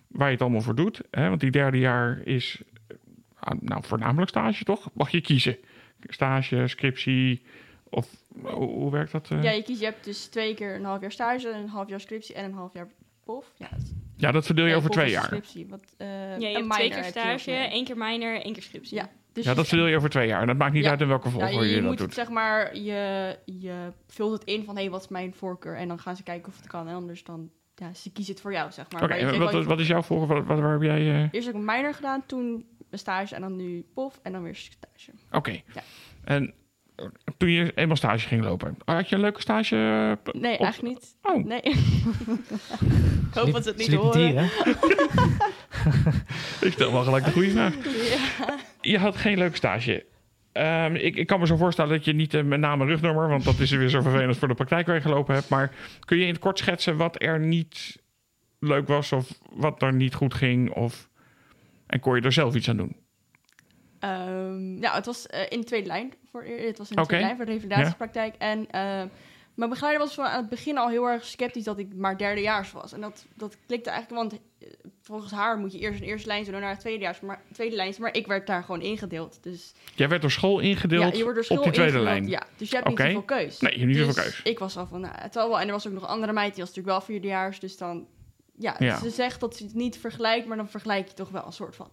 A: waar je het allemaal voor doet. Hè? Want die derde jaar is, eh, ah, nou voornamelijk stage toch? Mag je kiezen. Stage, scriptie, of hoe, hoe werkt dat? eh?
C: Ja, je kiest, je hebt dus twee keer een half jaar stage, een half jaar scriptie en een half jaar POF. Ja, dat-
A: Ja, dat verdeel je
C: nee,
A: over twee jaar.
C: Scriptie, wat, eh,
D: Ja,
C: een
D: je hebt twee keer stage, één keer minor, één keer scriptie.
C: Ja, dus
A: Ja, dat verdeel je over twee jaar. En dat maakt niet
C: Ja.
A: uit in welke
C: Ja,
A: volgorde
C: je,
A: je, dat
C: moet
A: doet.
C: zeg maar, je, je vult het in van, hé, hey, wat is mijn voorkeur? En dan gaan ze kijken of het kan. En anders dan, ja, ze kiezen het voor jou, zeg maar.
A: Oké, wat, wat is jouw volgorde? Wat, wat- waar heb jij... eh,
C: Eerst heb ik een minor gedaan, toen een stage en dan nu POF en dan weer stage.
A: Oké.
C: Ja.
A: En eh, toen je eenmaal stage ging lopen, had je een leuke stage? eh,
C: Nee,
A: op-
C: eigenlijk niet.
A: Oh,
C: Nee. ik hoop dat ze het niet horen.
A: ik stel wel gelijk de goede vraag.
C: Ja.
A: Je had geen leuke stage. Ehm, ik, ik kan me zo voorstellen dat je niet eh, met naam en rugnummer, want dat is weer zo vervelend voor de praktijk waar je gelopen hebt. Maar kun je in het kort schetsen wat er niet leuk was of wat er niet goed ging? Of, en kon je er zelf iets aan doen?
C: Ehm, ja, het was eh, in de tweede lijn. Voor, het was in de tweede lijn voor de revalidatiepraktijk. En eh, mijn begeleider was van aan het begin al heel erg sceptisch dat ik maar derdejaars was. En dat, dat klikte eigenlijk, want eh, volgens haar moet je eerst een eerste lijn zo naar het tweedejaars, maar tweede lijn. Maar ik werd daar gewoon ingedeeld. Dus
A: Jij werd door school ingedeeld
C: ja, je wordt door school
A: op die tweede
C: ingedeeld,
A: lijn.
C: Ja, dus je hebt
A: Oké.
C: niet zoveel keus.
A: Nee, je hebt niet
C: dus
A: zoveel keus.
C: Ik was al van, nou, het wel. En er was ook nog een andere meid, die was natuurlijk wel vierdejaars. Dus dan, ja,
A: Ja.
C: ze zegt dat ze het niet vergelijkt, maar dan vergelijk je toch wel een soort van.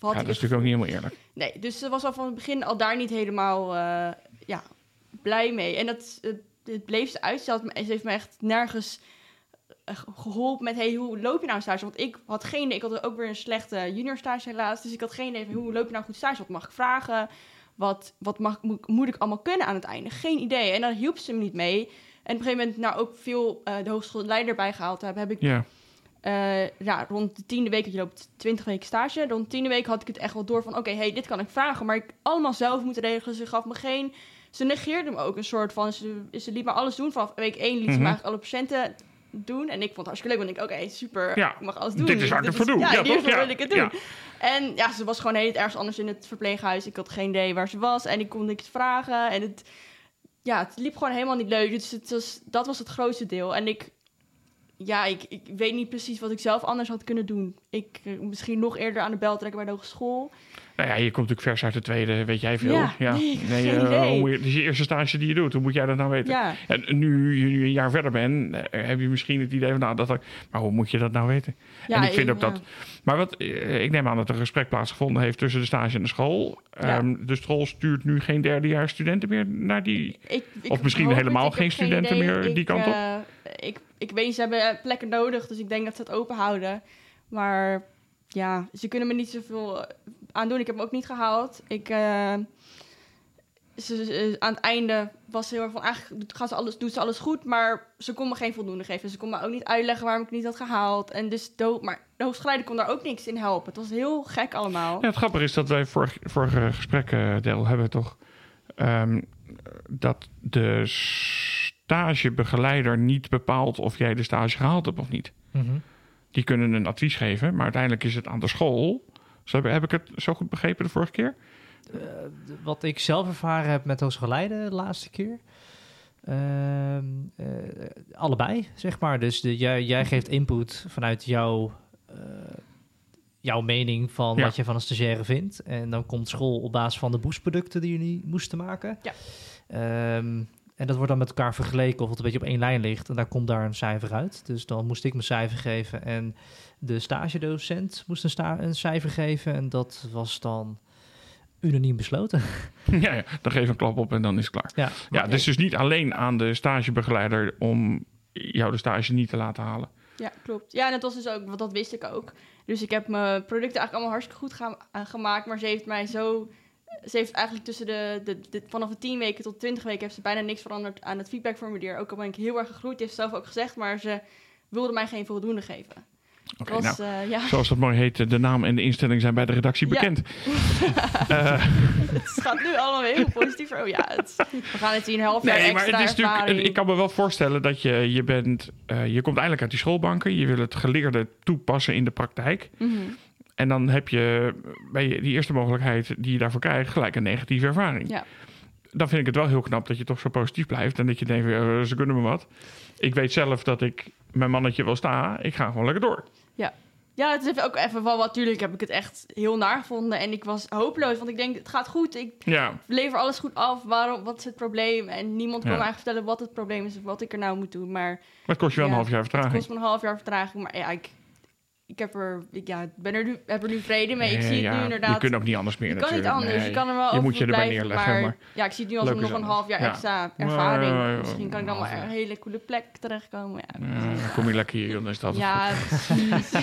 A: Ja, dat is natuurlijk ook niet helemaal eerlijk.
C: Nee, dus ze was al van het begin al daar niet helemaal eh, ja, blij mee. En dat, het het bleef ze uitstellen. Ze heeft me echt nergens eh, ge- geholpen met, hey, hoe loop je nou stage? Want ik had geen idee, ik had ook weer een slechte junior stage helaas. Dus ik had geen idee van, hoe loop je nou goed stage? Wat mag ik vragen? Wat, wat mag, moet, moet ik allemaal kunnen aan het einde? Geen idee. En daar hielp ze me niet mee. En op een gegeven moment, nou ook veel eh, de hogeschoolleider bij gehaald heb, heb ik
A: Ja,
C: eh, ja, rond de tiende week, want je loopt 20 weken stage. Rond de tiende week had ik het echt wel door van, oké, hey, dit kan ik vragen. Maar ik allemaal zelf moeten regelen. Ze gaf me geen... Ze negeerde me ook een soort van... Ze, ze liet me alles doen. Vanaf week 1 liet ze
A: Mhm.
C: me eigenlijk alle patiënten doen. En ik vond het hartstikke leuk. Want ik, oké, super.
A: Ja,
C: Ik mag alles doen.
A: dit is waar ik het voor doe.
C: Ja,
A: Ja, toch?
C: wil ik het doen. En ja, ze was gewoon heel ergens anders in het verpleeghuis. Ik had geen idee waar ze was. En ik kon niks vragen. En het, ja, het liep gewoon helemaal niet leuk. Dus het was, dat was het grootste deel. En ik, ja, ik, ik weet niet precies wat ik zelf anders had kunnen doen. Ik eh, misschien nog eerder aan de bel trekken bij de hogeschool.
A: Nou ja, je komt natuurlijk vers uit de tweede, weet jij veel.
C: Ja, nee, geen
A: eh,
C: idee.
A: hoe moet je, dit is je eerste stage die je doet. Hoe moet jij dat nou weten?
C: Ja,
A: En nu je nu een jaar verder bent, eh, heb je misschien het idee van, nou, dat, maar hoe moet je dat nou weten?
C: ja
A: en ik vind ook
C: ja.
A: dat. Maar wat, eh, ik neem aan dat er een gesprek plaatsgevonden heeft tussen de stage en de school.
C: Ja.
A: Ehm, de school stuurt nu geen derdejaars studenten meer naar die.
C: Ik, ik
A: Of misschien
C: het,
A: helemaal geen studenten meer die
C: Ik,
A: kant op?
C: ik, ik weet, ze hebben plekken nodig, dus ik denk dat ze het open houden. Maar ja, ze kunnen me niet zoveel aan doen. Ik heb hem ook niet gehaald. Ik, eh, ze, ze- aan het einde was ze heel erg van, eigenlijk gaan ze alles, doet ze alles goed, maar ze kon me geen voldoende geven. Ze kon me ook niet uitleggen waarom ik niet had gehaald. En dus de, maar de hoogschrijder kon daar ook niks in helpen. Het was heel gek allemaal.
A: Ja, het grappige is dat wij vorig, vorige gesprek, eh, Del, hebben toch. ehm, dat de stagebegeleider niet bepaalt of jij de stage gehaald hebt of niet.
B: Mhm.
A: Die kunnen een advies geven, maar uiteindelijk is het aan de school. Zo heb, heb ik het zo goed begrepen de vorige keer?
B: Eh, wat ik zelf ervaren heb met hogeschoolleiden de laatste keer. Ehm, eh, allebei, zeg maar. Dus de, jij, jij geeft input vanuit jouw, eh, jouw mening van
A: Ja.
B: wat je van een stagiaire vindt. En dan komt school op basis van de boostproducten die jullie moesten maken.
C: Ja.
B: Ehm, en dat wordt dan met elkaar vergeleken of het een beetje op één lijn ligt. En daar komt daar een cijfer uit. Dus dan moest ik mijn cijfer geven. En de stagedocent moest een, sta- een cijfer geven. En dat was dan unaniem besloten.
A: ja, ja, dan geef een klap op en dan is het klaar.
B: Ja,
A: Ja, dus dus niet alleen aan de stagebegeleider om jou de stage niet te laten halen.
C: Ja, klopt. Ja, en dat was dus ook, want dat wist ik ook. Dus ik heb mijn producten eigenlijk allemaal hartstikke goed ga- gemaakt, maar ze heeft mij zo... Ze heeft eigenlijk tussen de, de, de- vanaf de 10 weken tot 20 weken heeft ze bijna niks veranderd aan het feedbackformulier. Ook al ben ik heel erg gegroeid, heeft ze zelf ook gezegd, maar ze wilde mij geen voldoende geven.
A: Oké,
C: was,
A: nou,
C: eh, ja,
A: zoals dat mooi heet, de naam en de instelling zijn bij de redactie
C: Ja.
A: bekend. Eh,
C: het gaat nu allemaal heel positief. Oh ja, het, we gaan het zien, een half jaar
A: nee, maar
C: extra
A: het is natuurlijk, ik kan me wel voorstellen dat je, je bent, eh, je komt eindelijk uit die schoolbanken, je wil het geleerde toepassen in de praktijk.
C: Mhm.
A: En dan heb je bij die eerste mogelijkheid die je daarvoor krijgt, gelijk een negatieve ervaring.
C: Ja.
A: Dan vind ik het wel heel knap dat je toch zo positief blijft en dat je denkt, ze kunnen me wat. Ik weet zelf dat ik mijn mannetje wel sta, ik ga gewoon lekker door.
C: Ja, het is ook even van wat. Natuurlijk heb ik het echt heel naar gevonden. En ik was hopeloos, want ik denk, het gaat goed. Ik
A: Ja,
C: lever alles goed af. Waarom, wat is het probleem? En niemand kon
A: Ja.
C: mij vertellen wat het probleem is of wat ik er nou moet doen. Maar
A: maar het kost je wel
C: Ja,
A: een half jaar
C: het
A: vertraging.
C: kost me een half jaar vertraging. Maar ja, ik, ik heb er, ik, ja, ben er nu, heb er nu vrede mee. ik zie het
A: ja,
C: nu inderdaad.
A: Je kunt ook niet anders meer
C: je kan niet
A: natuurlijk.
C: anders.
A: Nee.
C: Je kan er wel
A: Je
C: over
A: moet je erbij
C: blijven,
A: neerleggen,
C: Maar,
A: maar
C: ja, ik zie het nu als nog een
A: anders.
C: half jaar
A: Ja.
C: extra ervaring.
A: Ja,
C: Misschien kan ik dan wel een hele coole plek terechtkomen. Ja,
A: Ja, dan kom je lekker hier, dan is dat het
C: ja precies.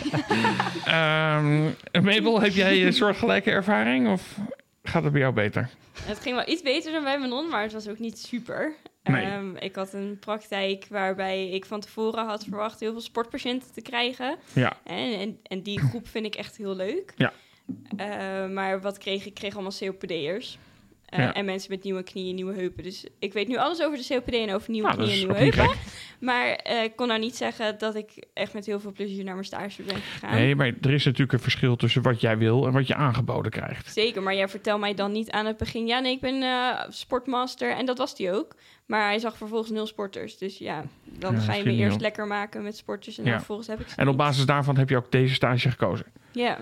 A: Ehm, Mabel, heb jij een soortgelijke ervaring of gaat het bij jou beter?
D: Het ging wel iets beter dan bij Manon, maar het was ook niet super.
A: Nee.
D: Ehm, ik had een praktijk waarbij ik van tevoren had verwacht heel veel sportpatiënten te krijgen.
A: Ja,
D: En, en, en die groep vind ik echt heel leuk.
A: Ja.
D: Eh, maar wat kreeg ik? Ik kreeg allemaal COPD'ers. Eh,
A: Ja.
D: En mensen met nieuwe knieën, nieuwe heupen. Dus ik weet nu alles over de COPD en over nieuwe
A: nou,
D: knieën en nieuwe heupen. Maar eh, ik kon nou niet zeggen dat ik echt met heel veel plezier naar mijn stage ben gegaan.
A: Nee, maar er is natuurlijk een verschil tussen wat jij wil en wat je aangeboden krijgt.
D: Zeker, maar jij vertelt mij dan niet aan het begin... ja, nee, ik ben eh, sportmaster. En dat was die ook. Maar hij zag vervolgens nul sporters. Dus ja, dan
A: Ja,
D: ga je me eerst lekker maken met sporters... en
A: Ja.
D: dan vervolgens heb ik ze
A: En op basis daarvan heb je ook deze stage gekozen.
D: Ja,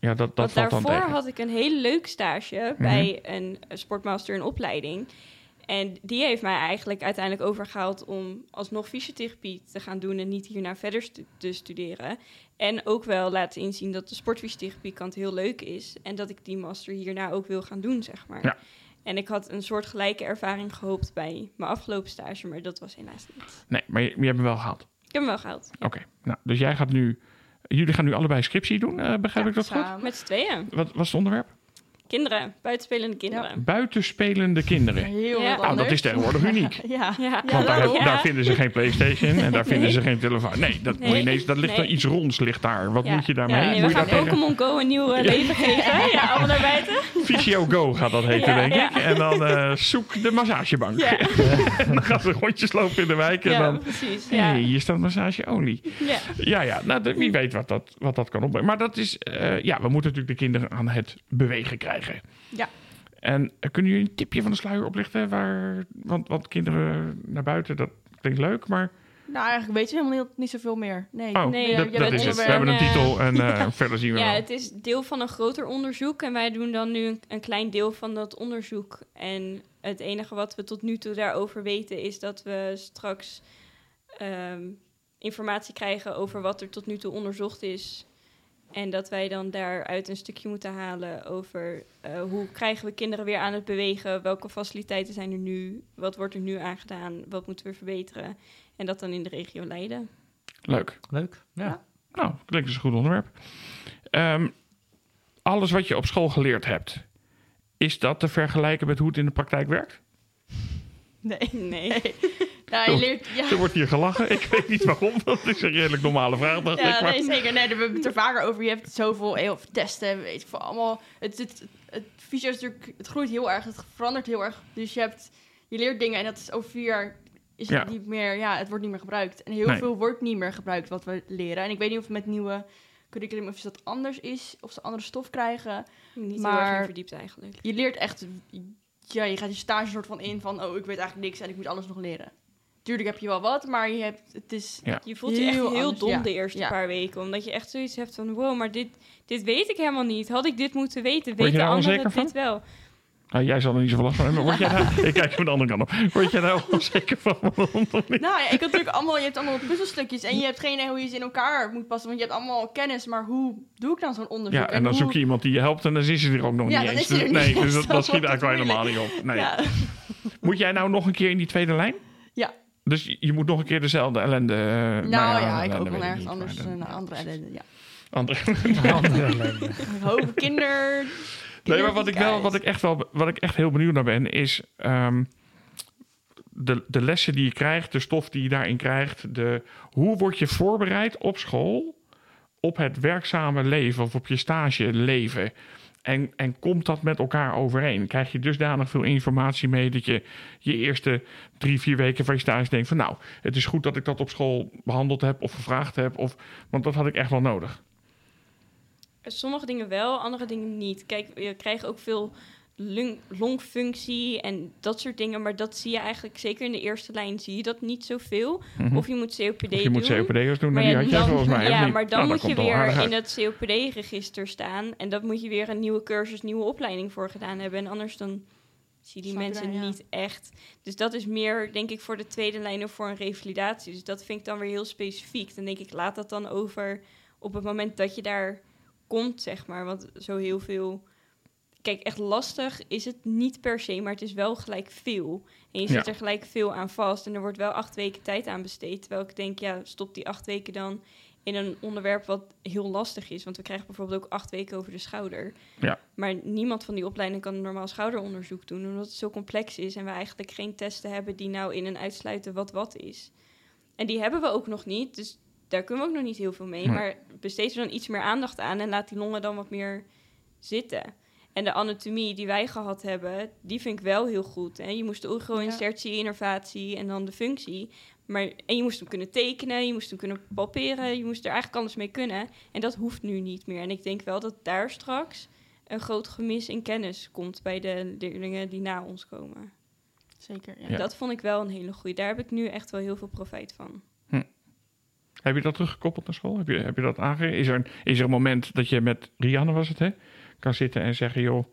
A: Ja, dat, dat
D: want
A: valt dan
D: daarvoor
A: tegen.
D: had ik een hele leuk stage
A: Mhm.
D: bij een sportmaster in opleiding. En die heeft mij eigenlijk uiteindelijk overgehaald om alsnog fysiotherapie te gaan doen en niet hierna verder stu- te studeren. En ook wel laten inzien dat de sportfysiotherapie kant heel leuk is en dat ik die master hierna ook wil gaan doen, zeg maar.
A: Ja.
D: En ik had een soort gelijke ervaring gehoopt bij mijn afgelopen stage, maar dat was helaas niet.
A: Nee, maar je, je hebt hem wel gehad.
D: Ik heb hem wel gehaald.
A: Oké, nou, dus jij gaat nu... Jullie gaan nu allebei scriptie doen, eh, begrijp ik dat goed?
C: samen.
D: Met z'n tweeën.
A: Wat was het onderwerp?
D: Kinderen, buitenspelende kinderen.
A: buitenspelende kinderen.
C: Heel
D: Ja.
A: Nou, dat is tegenwoordig uniek.
C: Ja.
D: Ja.
A: Want daar, heb- daar vinden ze geen Playstation en daar vinden
D: Nee.
A: ze geen telefoon. Nee, dat, moet je
D: Nee.
A: ineens, dat ligt
D: Nee.
A: er iets ronds ligt daar. Wat
D: Ja.
A: moet je daarmee?
D: Ja, nee,
A: moet
D: we
A: je
D: gaan Pokémon Go een nieuw leven geven. Ja, allemaal naar buiten.
A: Visio Go gaat dat heten,
D: Ja,
A: denk ik. En dan eh, zoek de massagebank.
D: Ja,
A: en dan gaan ze rondjes lopen in de wijk. En
D: ja
A: dan,
D: precies.
A: hey, hier staat massageolie.
D: Ja.
A: Ja, ja, nou, de- wie weet wat dat, wat dat kan opbrengen. Maar dat is, eh, ja, we moeten natuurlijk de kinderen aan het bewegen krijgen.
C: Ja.
A: En eh, kunnen jullie een tipje van de sluier oplichten? Waar, want, want kinderen naar buiten, dat klinkt leuk, maar...
C: Nou, eigenlijk weet je helemaal niet, niet zoveel meer. Nee,
A: Oh,
D: Nee,
A: dat, is het. We hebben een titel en eh, verder zien we
D: Ja,
A: wel.
D: het is deel van een groter onderzoek en wij doen dan nu een, een klein deel van dat onderzoek. En het enige wat we tot nu toe daarover weten is dat we straks ehm, informatie krijgen over wat er tot nu toe onderzocht is. En dat wij dan daaruit een stukje moeten halen over eh, hoe krijgen we kinderen weer aan het bewegen, welke faciliteiten zijn er nu, wat wordt er nu aangedaan, wat moeten we verbeteren. En dat dan in de regio Leiden.
A: Leuk.
B: Leuk. Ja.
A: Nou, klinkt als een goed onderwerp. Ehm, alles wat je op school geleerd hebt, is dat te vergelijken met hoe het in de praktijk werkt?
C: Nee.
D: Nee.
C: Nou, je leert... Ja.
A: Er wordt hier gelachen. Ik weet niet waarom. Dat is een redelijk normale vraag, dacht ik.
C: Ja,
A: Maar...
C: nee, zeker. Nee, daar hebben we het er vaker over. Je hebt zoveel heel veel testen, weet je, voor allemaal. Het, het, het fysio is natuurlijk, het groeit heel erg, het verandert heel erg. Dus je hebt, je leert dingen en dat is over vier jaar is
A: Ja.
C: het niet meer, ja, het wordt niet meer gebruikt. En heel
A: Nee.
C: veel wordt niet meer gebruikt wat we leren. En ik weet niet of het met nieuwe curriculum of dat anders is, of ze andere stof krijgen.
D: Niet heel
C: Maar-
D: erg verdiept eigenlijk.
C: Je leert echt, ja, je gaat je stage soort van in van, oh, ik weet eigenlijk niks en ik moet alles nog leren. Tuurlijk heb je wel wat, maar je hebt, het is,
A: Ja.
D: Je voelt je echt
C: Heel anders,
D: dom
C: ja.
D: de eerste
C: Ja.
D: paar weken. Omdat je echt zoiets hebt van... Wow, maar dit, dit weet ik helemaal niet. Had ik dit moeten weten?
A: je daar
D: anderen
A: onzeker
D: dit wel?
A: Nou, jij zal er niet zoveel last van hebben. maar Word jij daar... Ik kijk van de andere kant op. Word jij daar onzeker van?
C: Nou ja, ik had natuurlijk allemaal, je hebt allemaal puzzelstukjes en je hebt geen idee hoe je ze in elkaar moet passen, want je hebt allemaal kennis, maar hoe doe ik dan zo'n onderzoek?
A: Ja, en dan
C: hoe-
A: zoek je iemand die je helpt en dan is ze er ook nog
C: Ja,
A: niet
C: dan
A: eens.
C: is ze niet
A: nee, dus dat, dat schiet eigenlijk wel helemaal niet op. Nee.
C: Ja,
A: Moet jij nou nog een keer in die tweede lijn?
C: Ja.
A: Dus je- moet nog een keer dezelfde ellende... eh,
C: nou ja, ik
A: ellende
C: hoop
A: weet
C: wel ergens
A: niet,
C: anders een
A: dan-
C: andere ellende, ja.
A: andere
B: Andere ellende.
C: Hoop kinder...
A: Nee, maar wat ik, wel, wat ik echt wel, wat ik echt heel benieuwd naar ben, is ehm, de, de lessen die je krijgt, de stof die je daarin krijgt, de, hoe word je voorbereid op school op het werkzame leven of op je stage leven? En, en komt dat met elkaar overeen? Krijg je dusdanig veel informatie mee dat je je eerste drie, vier weken van je stage denkt van nou, het is goed dat ik dat op school behandeld heb of gevraagd heb, of, want dat had ik echt wel nodig.
D: Sommige dingen wel, andere dingen niet. Kijk, je krijgt ook veel lung- longfunctie en dat soort dingen. Maar dat zie je eigenlijk, zeker in de eerste lijn, zie je dat niet zoveel.
A: Mhm.
D: Of je moet COPD
A: Of je moet
D: doen.
A: COPD'ers doen,
D: Maar
A: en die
D: ja,
A: had jij
D: dan-
A: volgens mij.
D: Ja,
A: niet?
D: maar dan
A: Nou, dat
D: moet je weer in het COPD-register staan. En dat moet je weer een nieuwe cursus, nieuwe opleiding voor gedaan hebben. En anders dan zie je die
C: Snap je
D: mensen
C: dat, ja.
D: niet echt. Dus dat is meer, denk ik, voor de tweede lijn of voor een revalidatie. Dus dat vind ik dan weer heel specifiek. Dan denk ik, laat dat dan over op het moment dat je daar komt, zeg maar. Want zo heel veel... Kijk, echt lastig is het niet per se, maar het is wel gelijk veel. En je
A: Ja.
D: zit er gelijk veel aan vast. En er wordt wel acht weken tijd aan besteed. Terwijl ik denk, ja, stop die acht weken dan in een onderwerp wat heel lastig is. Want we krijgen bijvoorbeeld ook acht weken over de schouder.
A: Ja.
D: Maar niemand van die opleiding kan een normaal schouderonderzoek doen. Omdat het zo complex is en we eigenlijk geen testen hebben die nou in en uitsluiten wat wat is. En die hebben we ook nog niet. Dus daar kunnen we ook nog niet heel veel mee.
A: Nee.
D: Maar besteed er dan iets meer aandacht aan en laat die longen dan wat meer zitten. En de anatomie die wij gehad hebben, die vind ik wel heel goed. Hè? Je moest de uro-insertie, innervatie en dan de functie. Maar, en je moest hem kunnen tekenen, je moest hem kunnen palperen, je moest er eigenlijk alles mee kunnen. En dat hoeft nu niet meer. En ik denk wel dat daar straks een groot gemis in kennis komt bij de leerlingen die na ons komen.
C: Zeker, ja.
A: Ja.
D: Dat vond ik wel een hele goede. Daar heb ik nu echt wel heel veel profijt van.
A: Heb je dat teruggekoppeld naar school? Heb je, heb je dat aangegeven? Is er, een, is er een moment dat je met Rianne was het, hè? Kan zitten en zeggen, joh,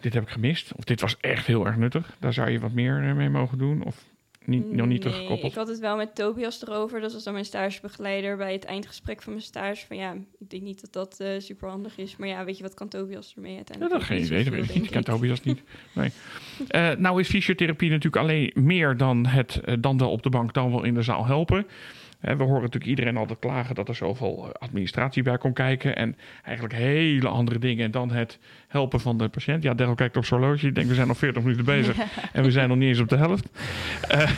A: dit heb ik gemist. Of dit was echt heel erg nuttig. Daar zou je wat meer eh, mee mogen doen. Of niet, nog niet
D: Nee,
A: teruggekoppeld?
D: Ik had het wel met Tobias erover. Dat was dan mijn stagebegeleider bij het eindgesprek van mijn stage. Van ja, ik denk niet dat dat eh super handig is. Maar ja, weet je wat kan Tobias ermee
A: Ja,
D: uiteindelijk?
A: dat
D: Ook
A: geen
D: niet
A: idee. Dat weet ik niet. Ik ken Tobias niet. Nee. Eh, nou is fysiotherapie natuurlijk alleen meer dan, het, dan wel op de bank, dan wel in de zaal helpen. We horen natuurlijk iedereen altijd klagen dat er zoveel eh, administratie bij komt kijken. En eigenlijk hele andere dingen dan het helpen van de patiënt. Ja, Daryl kijkt op zijn horloge. Ik denk, we zijn nog 40 minuten bezig. En we zijn nog niet eens op de helft. Eh,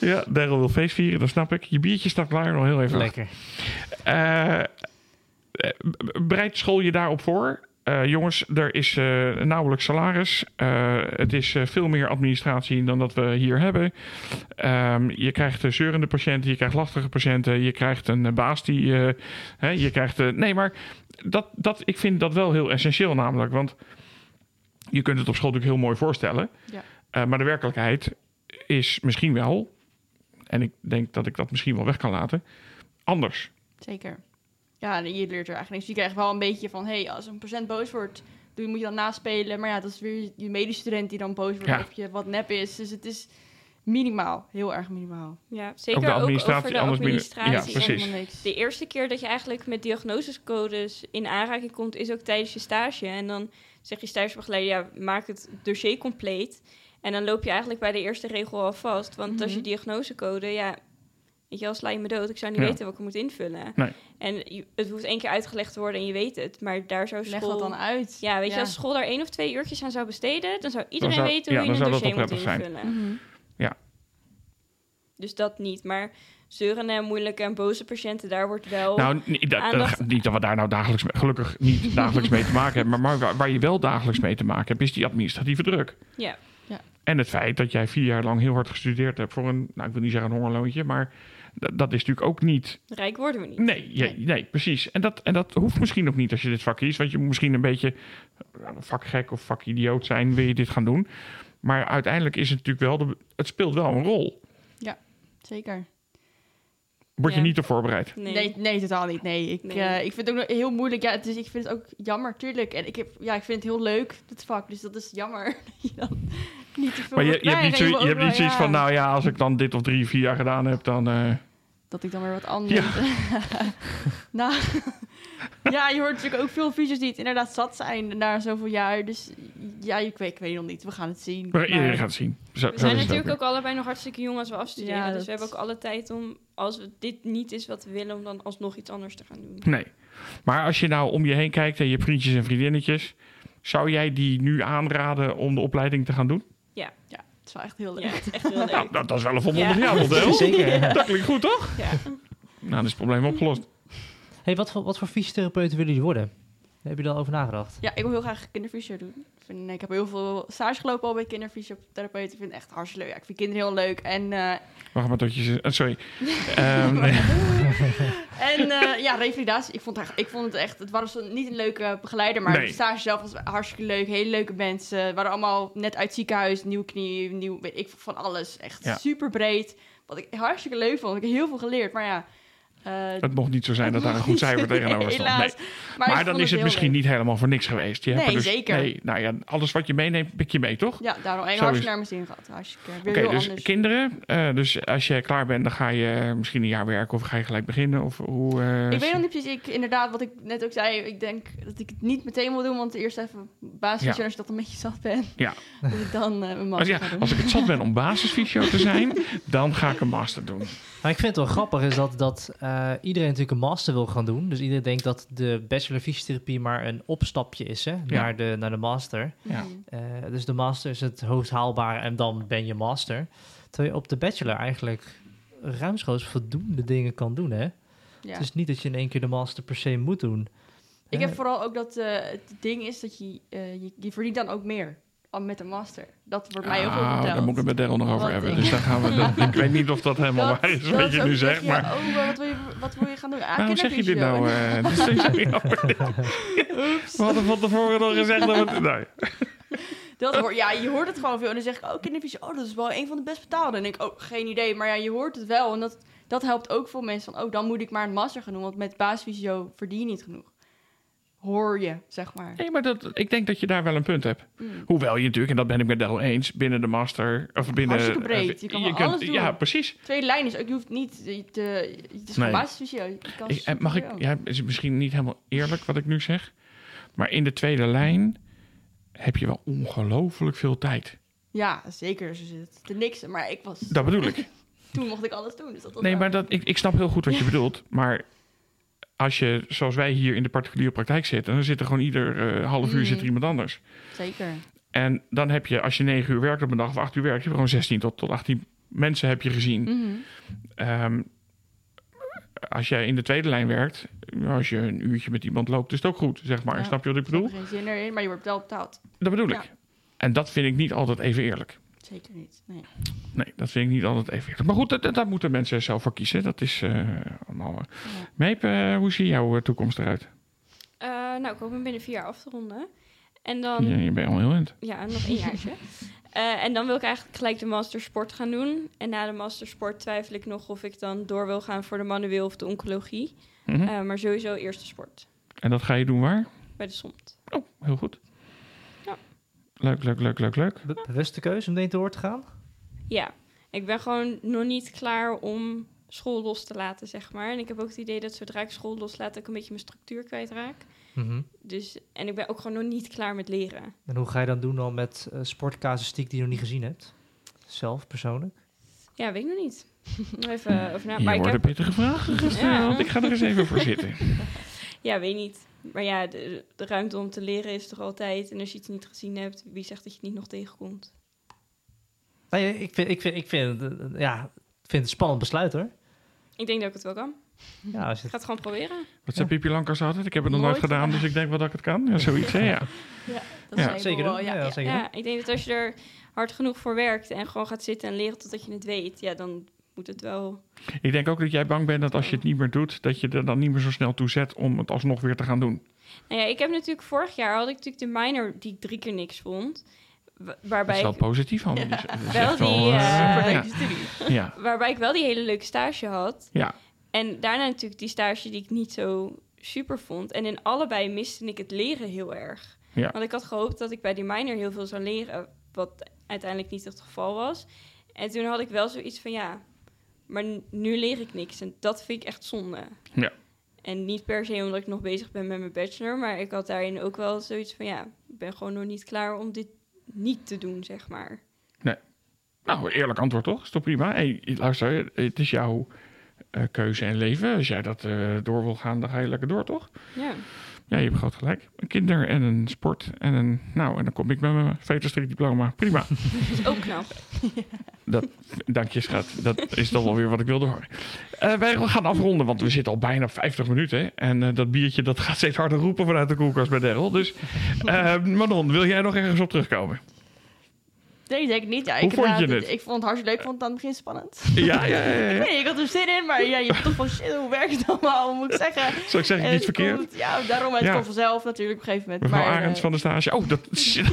A: ja, Daryl wil feest vieren, dat snap ik. Je biertje staat klaar, nog heel even.
B: Lekker.
A: Bereid school je daarop voor? Eh, jongens, er is eh, nauwelijks salaris. Eh, het is veel meer administratie dan dat we hier hebben. Ehm, je krijgt zeurende patiënten, je krijgt lastige patiënten, je krijgt een baas die. hè, je krijgt. nee, maar dat, dat, ik vind dat wel heel essentieel, namelijk. Want je kunt het op school natuurlijk heel mooi voorstellen.
C: Ja.
A: Maar de werkelijkheid is misschien wel, en ik denk dat ik dat misschien wel weg kan laten, anders.
C: Zeker. Ja, en je leert er eigenlijk niks. Je krijgt wel een beetje van, hé, hey, als een patiënt boos wordt, doe, moet je dan naspelen. Maar ja, dat is weer je medestudent die dan boos wordt
A: Ja.
C: of je wat nep is. Dus het is minimaal, heel erg minimaal.
D: Ja, zeker
A: Ook de
D: ook,
A: administratie,
D: over de administratie.
A: Ja, precies.
C: Helemaal niks.
D: De eerste keer dat je eigenlijk met diagnosescodes in aanraking komt, is ook tijdens je stage. En dan zeg je stagebegeleider, ja, maak het dossier compleet. En dan loop je eigenlijk bij de eerste regel al vast. Want als je
C: Mhm.
D: diagnosecode, ja, weet je wel, sla je me dood. Ik zou niet
A: Ja.
D: weten wat ik moet invullen.
A: Nee.
D: En je- het hoeft één keer uitgelegd te worden en je weet het. Maar daar zou
C: Leg
D: school...
C: dat dan uit.
D: Ja, weet
C: Ja.
D: je, als school daar één of twee uurtjes aan zou besteden, dan zou iedereen
A: zou-
D: weten
A: ja,
D: hoe je een dossier
A: wel
D: moet invullen.
C: Mhm.
D: Dus dat niet. Maar zeurende en moeilijke en boze patiënten, daar wordt wel...
A: Nou, niet dat,
D: aandacht-
A: dat- niet dat we daar nou dagelijks, mee- gelukkig niet dagelijks mee te maken hebben. Maar waar, waar je wel dagelijks mee te maken hebt, is die administratieve druk.
D: Ja.
A: En het feit dat jij vier jaar lang heel hard gestudeerd hebt voor een, nou ik wil niet zeggen een hongerloontje, maar dat, is natuurlijk ook niet.
D: Rijk worden we niet.
A: Nee, je- nee. precies. En dat, en dat hoeft misschien ook niet als je dit vak kiest. Want je moet misschien een beetje eh, vakgek of vakidioot zijn, wil je dit gaan doen. Maar uiteindelijk is het natuurlijk wel, de, het speelt wel een rol.
C: Zeker.
A: Word je
D: Ja.
A: niet op voorbereid?
D: Nee.
C: Nee, nee, totaal niet. Nee, ik,
D: Nee.
C: eh, ik vind het ook nog heel moeilijk. Ja, het is, ik vind het ook jammer, tuurlijk. En ik, heb, ja, ik vind het heel leuk, dit vak. Dus dat is jammer dat je dan niet te veel
A: Maar je, je hebt niet, zo, je hebt niet zoiets
C: ja,
A: van, nou ja, als ik dan dit of drie, vier jaar gedaan heb, dan... eh,
C: Dat ik dan weer wat anders... nou, ja, je hoort natuurlijk ook veel fysio's die het inderdaad zat zijn na zoveel jaar. Dus ja, ik weet, ik weet nog niet. We gaan het zien.
A: maar gaat het zien. Zo,
D: We zijn natuurlijk
A: ook
D: ook allebei nog hartstikke jong als we afstuderen.
C: Ja,
D: dus
C: dat-
D: we hebben ook alle tijd om, als dit niet is wat we willen, om dan alsnog iets anders te gaan doen.
A: Nee. Maar als je nou om je heen kijkt en je vriendjes en vriendinnetjes... zou jij die nu aanraden om de opleiding te gaan doen?
C: Het is wel echt heel leuk.
D: Ja, het is echt heel leuk.
A: Nou, dat, dat is wel een volmondig
D: Ja.
A: ja-model.
B: Zeker.
A: Dat klinkt goed, toch?
D: Ja.
A: Nou, dan is het probleem opgelost.
B: Hey, wat, voor, wat voor fysiotherapeuten willen jullie worden? Heb je daar over nagedacht?
C: Ja, ik wil heel graag kinderfysio doen. Ik, vind, ik heb heel veel stage gelopen al bij kinderfysiotherapeuten. Ik vind het echt hartstikke leuk. Ja, ik vind kinderen heel leuk. En, eh,
A: Wacht maar tot je... ze- eh, sorry. Ehm,
C: en eh, ja, revalidatie. Ik vond, het, echt- ik vond het echt... Het was niet een leuke begeleider, maar
A: Nee.
C: de stage zelf was hartstikke leuk. Hele leuke mensen. We waren allemaal net uit het ziekenhuis. Nieuwe knie, nieuw... Weet ik van alles. Echt
A: Ja.
C: super breed. Wat ik hartstikke leuk vond. Ik heb heel veel geleerd. Maar ja... eh,
A: Het mocht niet zo zijn dat daar een goed cijfer tegenover stond. Nee. Maar, dan is het misschien
C: leuk.
A: niet helemaal voor niks geweest. Je hebt
C: Nee,
A: dus,
C: zeker.
A: Nee, nou ja, alles wat je meeneemt, pik je mee, toch?
C: Ja, daarom. En
A: Zo
C: hartstikke
A: is-
C: naar mijn zin gehad.
A: Oké, dus
C: anders.
A: kinderen. eh, dus als je klaar bent, dan ga je misschien een jaar werken of ga je gelijk beginnen? Of hoe, eh,
C: Ik weet nog niet precies, ik, inderdaad, wat ik net ook zei. Ik denk dat ik het niet meteen wil doen, want eerst even basis
A: Ja.
C: als je dat een beetje zat bent.
A: Ja.
C: Dat ik dan eh, mijn
A: als,
C: master
A: ja,
C: ga doen.
A: als ik het zat ben om basisfysio te zijn, dan ga ik een master doen.
B: Maar ik vind het wel grappig is dat, dat eh, iedereen natuurlijk een master wil gaan doen. Dus iedereen denkt dat de bachelor fysiotherapie maar een opstapje is hè, naar, de, naar de master.
A: Ja.
B: Eh, dus de master is het hoogst haalbare en dan ben je master. Terwijl je op de bachelor eigenlijk ruimschoots voldoende dingen kan doen. Hè?
C: Ja.
B: Het is niet dat je in één keer de master per se moet doen.
C: Ik
B: Eh,
C: heb vooral ook dat eh, het ding is dat je, eh, je, je verdient dan ook meer met een master. Dat wordt mij ook wel
A: Ah,
C: verteld.
A: daar moet ik het met Daryl nog over
C: Wat
A: hebben.
C: ik-
A: Dus daar gaan we. dat- ik weet niet of dat helemaal
C: Dat-
A: waar is, wat je nu
C: zeg
A: zegt. Maar
C: Oh, wat wil je, wat wil je gaan doen? Ah,
A: waarom zeg je dit nou? eh, dus ja, we hadden van tevoren nog gezegd dat we. Nee.
C: Dat hoor, ja, je hoort het gewoon veel. En dan zeg ik, oh, kinderfysio, oh, dat is wel een van de best betaalde. En dan denk ik, oh, geen idee. Maar ja, je hoort het wel. En dat, dat helpt ook voor mensen van, oh, dan moet ik maar een master gaan doen. Want met basisfysio verdien je niet genoeg. Hoor je, zeg maar.
A: Nee, maar dat, ik denk dat je daar wel een punt hebt.
C: Mm.
A: Hoewel je natuurlijk, en dat ben ik met Del eens, binnen de master... Of binnen,
C: Hartstikke breed.
A: eh,
C: Je kan alles doen.
A: Ja, precies.
C: Tweede lijn is ook, je hoeft niet te... het is
A: Nee.
C: Je
A: eh, mag ik, ja, is misschien niet helemaal eerlijk wat ik nu zeg. Maar in de tweede lijn heb je wel ongelooflijk veel tijd.
C: Ja, zeker. Zo zit te niks. Maar ik was...
A: Dat bedoel ik.
C: Toen mocht ik alles doen. Dus dat
A: Nee, maar dat, ik, ik snap heel goed wat je bedoelt. Maar als je, zoals wij hier in de particuliere praktijk zitten... dan zit er gewoon ieder eh, half uur
C: Mm.
A: zit er iemand anders.
C: Zeker.
A: En dan heb je, als je negen uur werkt op een dag of acht uur werkt... je hebt gewoon 16 tot, tot 18 mensen heb je gezien.
C: Mhm.
A: Ehm, als jij in de tweede lijn werkt... als je een uurtje met iemand loopt, is het ook goed, zeg maar.
C: Ja.
A: Snap je wat ik
C: heb
A: bedoel?
C: er geen zin erin, maar je wordt wel betaald.
A: Dat bedoel
C: Ja.
A: ik. En dat vind ik niet altijd even eerlijk.
C: Zeker niet. Nee.
A: Nee, dat vind ik niet altijd even. Maar goed, dat, dat- daar moeten mensen zelf voor kiezen. Dat is eh, allemaal... eh.
C: Ja.
A: Meep, eh, hoe ziet jouw toekomst eruit?
D: Eh, nou, ik hoop hem binnen vier jaar af te ronden. En dan...
A: Ja, je bent al heel eind.
D: Ja, nog één jaartje. Eh, en dan wil ik eigenlijk gelijk de master sport gaan doen. En na de master sport twijfel ik nog of ik dan door wil gaan voor de manueel of de oncologie.
A: Mhm.
D: Eh, maar sowieso eerst de sport.
A: En dat ga je doen waar?
D: Bij de SOMT.
A: Oh, heel goed. Leuk, leuk, leuk, leuk, leuk.
B: Be- bewuste keuze om erin door te gaan?
D: Ja, ik ben gewoon nog niet klaar om school los te laten, zeg maar. En ik heb ook het idee dat zodra ik school loslaat, ik een beetje mijn structuur kwijtraak.
B: Mhm.
D: Dus, en ik ben ook gewoon nog niet klaar met leren.
B: En hoe ga je dan doen dan met eh sportcasuïstiek die je nog niet gezien hebt? Zelf, persoonlijk?
D: Ja, weet ik nog niet. Even over na.
A: Hier
D: Maar ik
A: worden
D: heb,
A: pittige vragen gesteld.
D: Ja.
A: Ik ga er eens even voor zitten.
D: ja, weet niet. Maar ja, de, de ruimte om te leren is er altijd. En als je iets niet gezien hebt, wie zegt dat je het niet nog tegenkomt?
B: Nee, ik vind, ik vind, ik vind, eh, ja, ik vind het een spannend besluit hoor.
D: Ik denk dat ik het wel kan.
B: Ja, als je
D: Ik ga het gewoon proberen.
A: Wat zei Pipi Lankers altijd? Ik heb het nog nooit
C: Nooit
A: gedaan, dus ik denk wel dat ik het kan. Ja, zoiets, hè? Ja.
C: Dat
A: Ja.
C: is
B: zeker
C: wel,
B: doen.
C: ja,
B: Ja,
C: ja.
B: zeker.
D: Ja, ik denk dat als je er hard genoeg voor werkt en gewoon gaat zitten en leren totdat je het weet, ja, dan moet het wel.
A: Ik denk ook dat jij bang bent dat als je het niet meer doet, dat je er dan niet meer zo snel toe zet om het alsnog weer te gaan doen.
D: Nou ja, ik heb natuurlijk vorig jaar had ik natuurlijk de minor die ik drie keer niks vond.
A: Dat
D: Waarbij
A: is wel
D: ik,
A: positief.
C: Ja.
A: Is
D: Wel die,
A: wel, eh,
D: eh,
A: ja.
C: studie.
A: ja.
D: waarbij ik wel die hele leuke stage had.
A: Ja.
D: En daarna natuurlijk die stage die ik niet zo super vond. En in allebei miste ik het leren heel erg.
A: Ja.
D: Want ik had gehoopt dat ik bij die minor heel veel zou leren, wat uiteindelijk niet het geval was. En toen had ik wel zoiets van ja, maar nu leer ik niks. En dat vind ik echt zonde.
A: Ja.
D: En niet per se omdat ik nog bezig ben met mijn bachelor, maar ik had daarin ook wel zoiets van ja, ik ben gewoon nog niet klaar om dit niet te doen, zeg maar.
A: Nou, eerlijk antwoord toch? Is toch prima? Hey, luister, het is jouw eh, keuze en leven. Als jij dat eh, door wil gaan, dan ga je lekker door, toch?
D: Ja.
A: Ja, je hebt groot gelijk. Een kinder en een sport en een... Nou, en dan kom ik met mijn veterstrikdiploma. Prima.
D: Dat is ook knap.
A: Dank je, schat. Dat is toch wel weer wat ik wilde horen. Eh, wij gaan afronden, want we zitten al bijna op 50 minuten. En eh, dat biertje dat gaat steeds harder roepen vanuit de koelkast bij Daryl. Dus Manon, wil jij nog ergens op terugkomen?
C: Nee, denk ik niet. Ja,
A: Hoe
C: ik,
A: vond je het?
C: Ik vond het hartstikke leuk. Ik vond het aan het begin spannend.
A: Ja, ja, ja. ja.
C: Nee, ik had er zin in, maar ja, je hebt toch van shit, hoe werkt het allemaal? Moet ik zeggen?
A: Zal ik zeggen,
C: En
A: iets
C: het
A: verkeerd?
C: komt- ja, daarom, het
A: Ja.
C: komt vanzelf natuurlijk op een gegeven moment.
A: Mevrouw
C: maar,
A: Arends
C: eh,
A: van de stage. Oh, dat shit.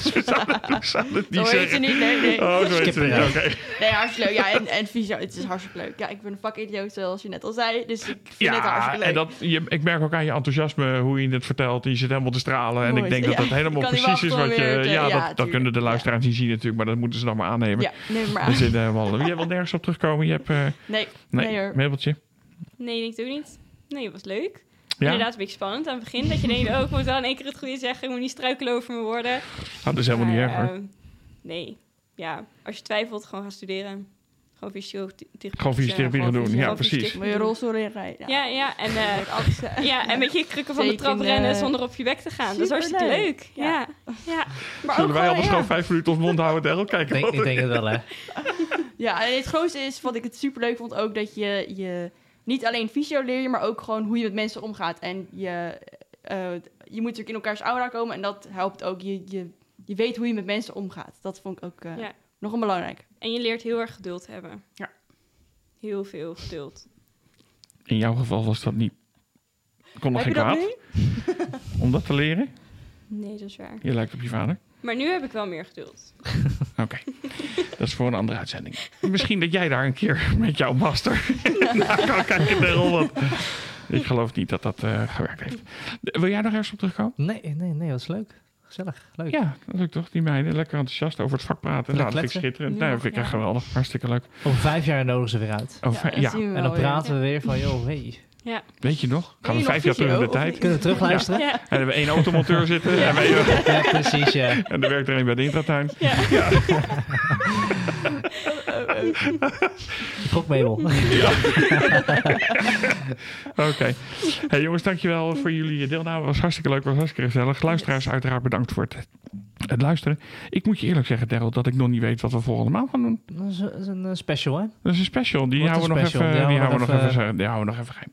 C: shit.
A: Zou het, zou het niet
C: Zo heet ze
A: zeggen.
C: niet, nee, nee.
A: Oh, zo heet ze niet. Oké.
C: Nee, hartstikke leuk. Ja, en, en fysio, het is hartstikke leuk. Ja, ik ben een vakidioot, zoals je net al zei. Dus ik vind het
A: Ja,
C: hartstikke leuk.
A: en dat, je, ik merk ook aan je enthousiasme hoe je het vertelt. Je zit helemaal te stralen. En ik denk dat
C: Ja,
A: dat helemaal
C: niet
A: precies is wat je...
C: te-
A: ja, dat, kunnen de luisteraars niet zien natuurlijk. Maar dat moeten ze dan maar aannemen.
C: Ja, neem maar
A: We
C: aan.
A: zitten helemaal... Jij wil nergens op terugkomen? Je hebt... eh,
C: Nee,
A: nee,
C: nee hoor.
D: Nee, ik ook niet. Nee, het was leuk.
A: Ja?
D: Inderdaad, een beetje spannend aan het begin. Dat je denkt, oh, ik moet wel in één keer het goede zeggen. Ik moet niet struikelen over mijn woorden.
A: Oh, dat is helemaal niet erg hoor.
D: ehm, nee. Ja, als je twijfelt, gewoon gaan studeren. Gewoon fysiotherapie.
A: Gewoon fysiotherapie gaan doen. Ja, precies.
C: Moet je rolstoel in rijden.
D: Ja, ja. En, eh,
C: Met eh.
D: ja, en met je krukken van de trap
C: in,
D: rennen
C: eh,
D: zonder op je bek te gaan. Dat is hartstikke
C: superleuk.
D: leuk. Ja. ja.
C: Maar
A: Zullen
C: ook
A: wij anders
C: ja.
A: gewoon vijf minuten ons mond houden, Daryl? Kijken
B: denk,
A: wat
B: ik denk het wel, hè.
C: Ja, en het grootste is wat ik het super leuk vond ook dat je, je niet alleen fysio leer je, maar ook gewoon hoe je met mensen omgaat. En je, eh, je moet natuurlijk in elkaars aura komen en dat helpt ook. Je, je, je weet hoe je met mensen omgaat. Dat vond ik ook eh,
D: Ja.
C: nog een belangrijk.
D: En je leert heel erg geduld hebben.
C: Ja.
D: Heel veel geduld.
A: In jouw geval was dat niet... Kon nog
C: Heb
A: geen
C: je dat
A: kwaad
C: nu?
A: om dat te leren.
D: Nee, dat is waar.
A: Je lijkt op je vader.
D: Maar nu heb ik wel meer geduld.
A: Oké, dat is voor een andere uitzending. Misschien dat jij daar een keer met jouw master naar kan kijken. Want ik geloof niet dat dat eh, gewerkt heeft. Wil jij nog ergens op terugkomen?
B: Nee, nee, nee, dat is leuk. Gezellig, leuk.
A: Ja, dat lukt toch. Die meiden lekker enthousiast over het vak praten. Nou, dat vind ik schitterend.
D: Ja,
A: Nou, dat vind ik echt geweldig. Hartstikke leuk.
B: Over vijf jaar nodigen ze weer uit.
A: Fijn- ja,
B: En dan
C: weer.
B: praten we weer van, joh, hey.
D: Ja.
A: weet je nog? Gaan we vijf jaar terug in de tijd.
B: Kunnen we terugluisteren?
D: Ja.
A: En dan hebben we één automonteur zitten. En, wij,
B: Ja, precies, ja.
A: en er werkt er een bij de intratuin.
D: Ja.
B: Gokmebel.
A: Oké. Hey jongens, dankjewel voor jullie deelname. was hartstikke leuk, was hartstikke gezellig. Luisteraars, uiteraard bedankt voor het, het luisteren. Ik moet je eerlijk zeggen, Daryl, dat ik nog niet weet wat we volgende maand gaan doen.
B: Dat is, een special, hè?
A: Dat is een special. Die
B: Wordt
A: houden we nog even,
B: Die houden we nog
A: even, die houden we nog even geheim.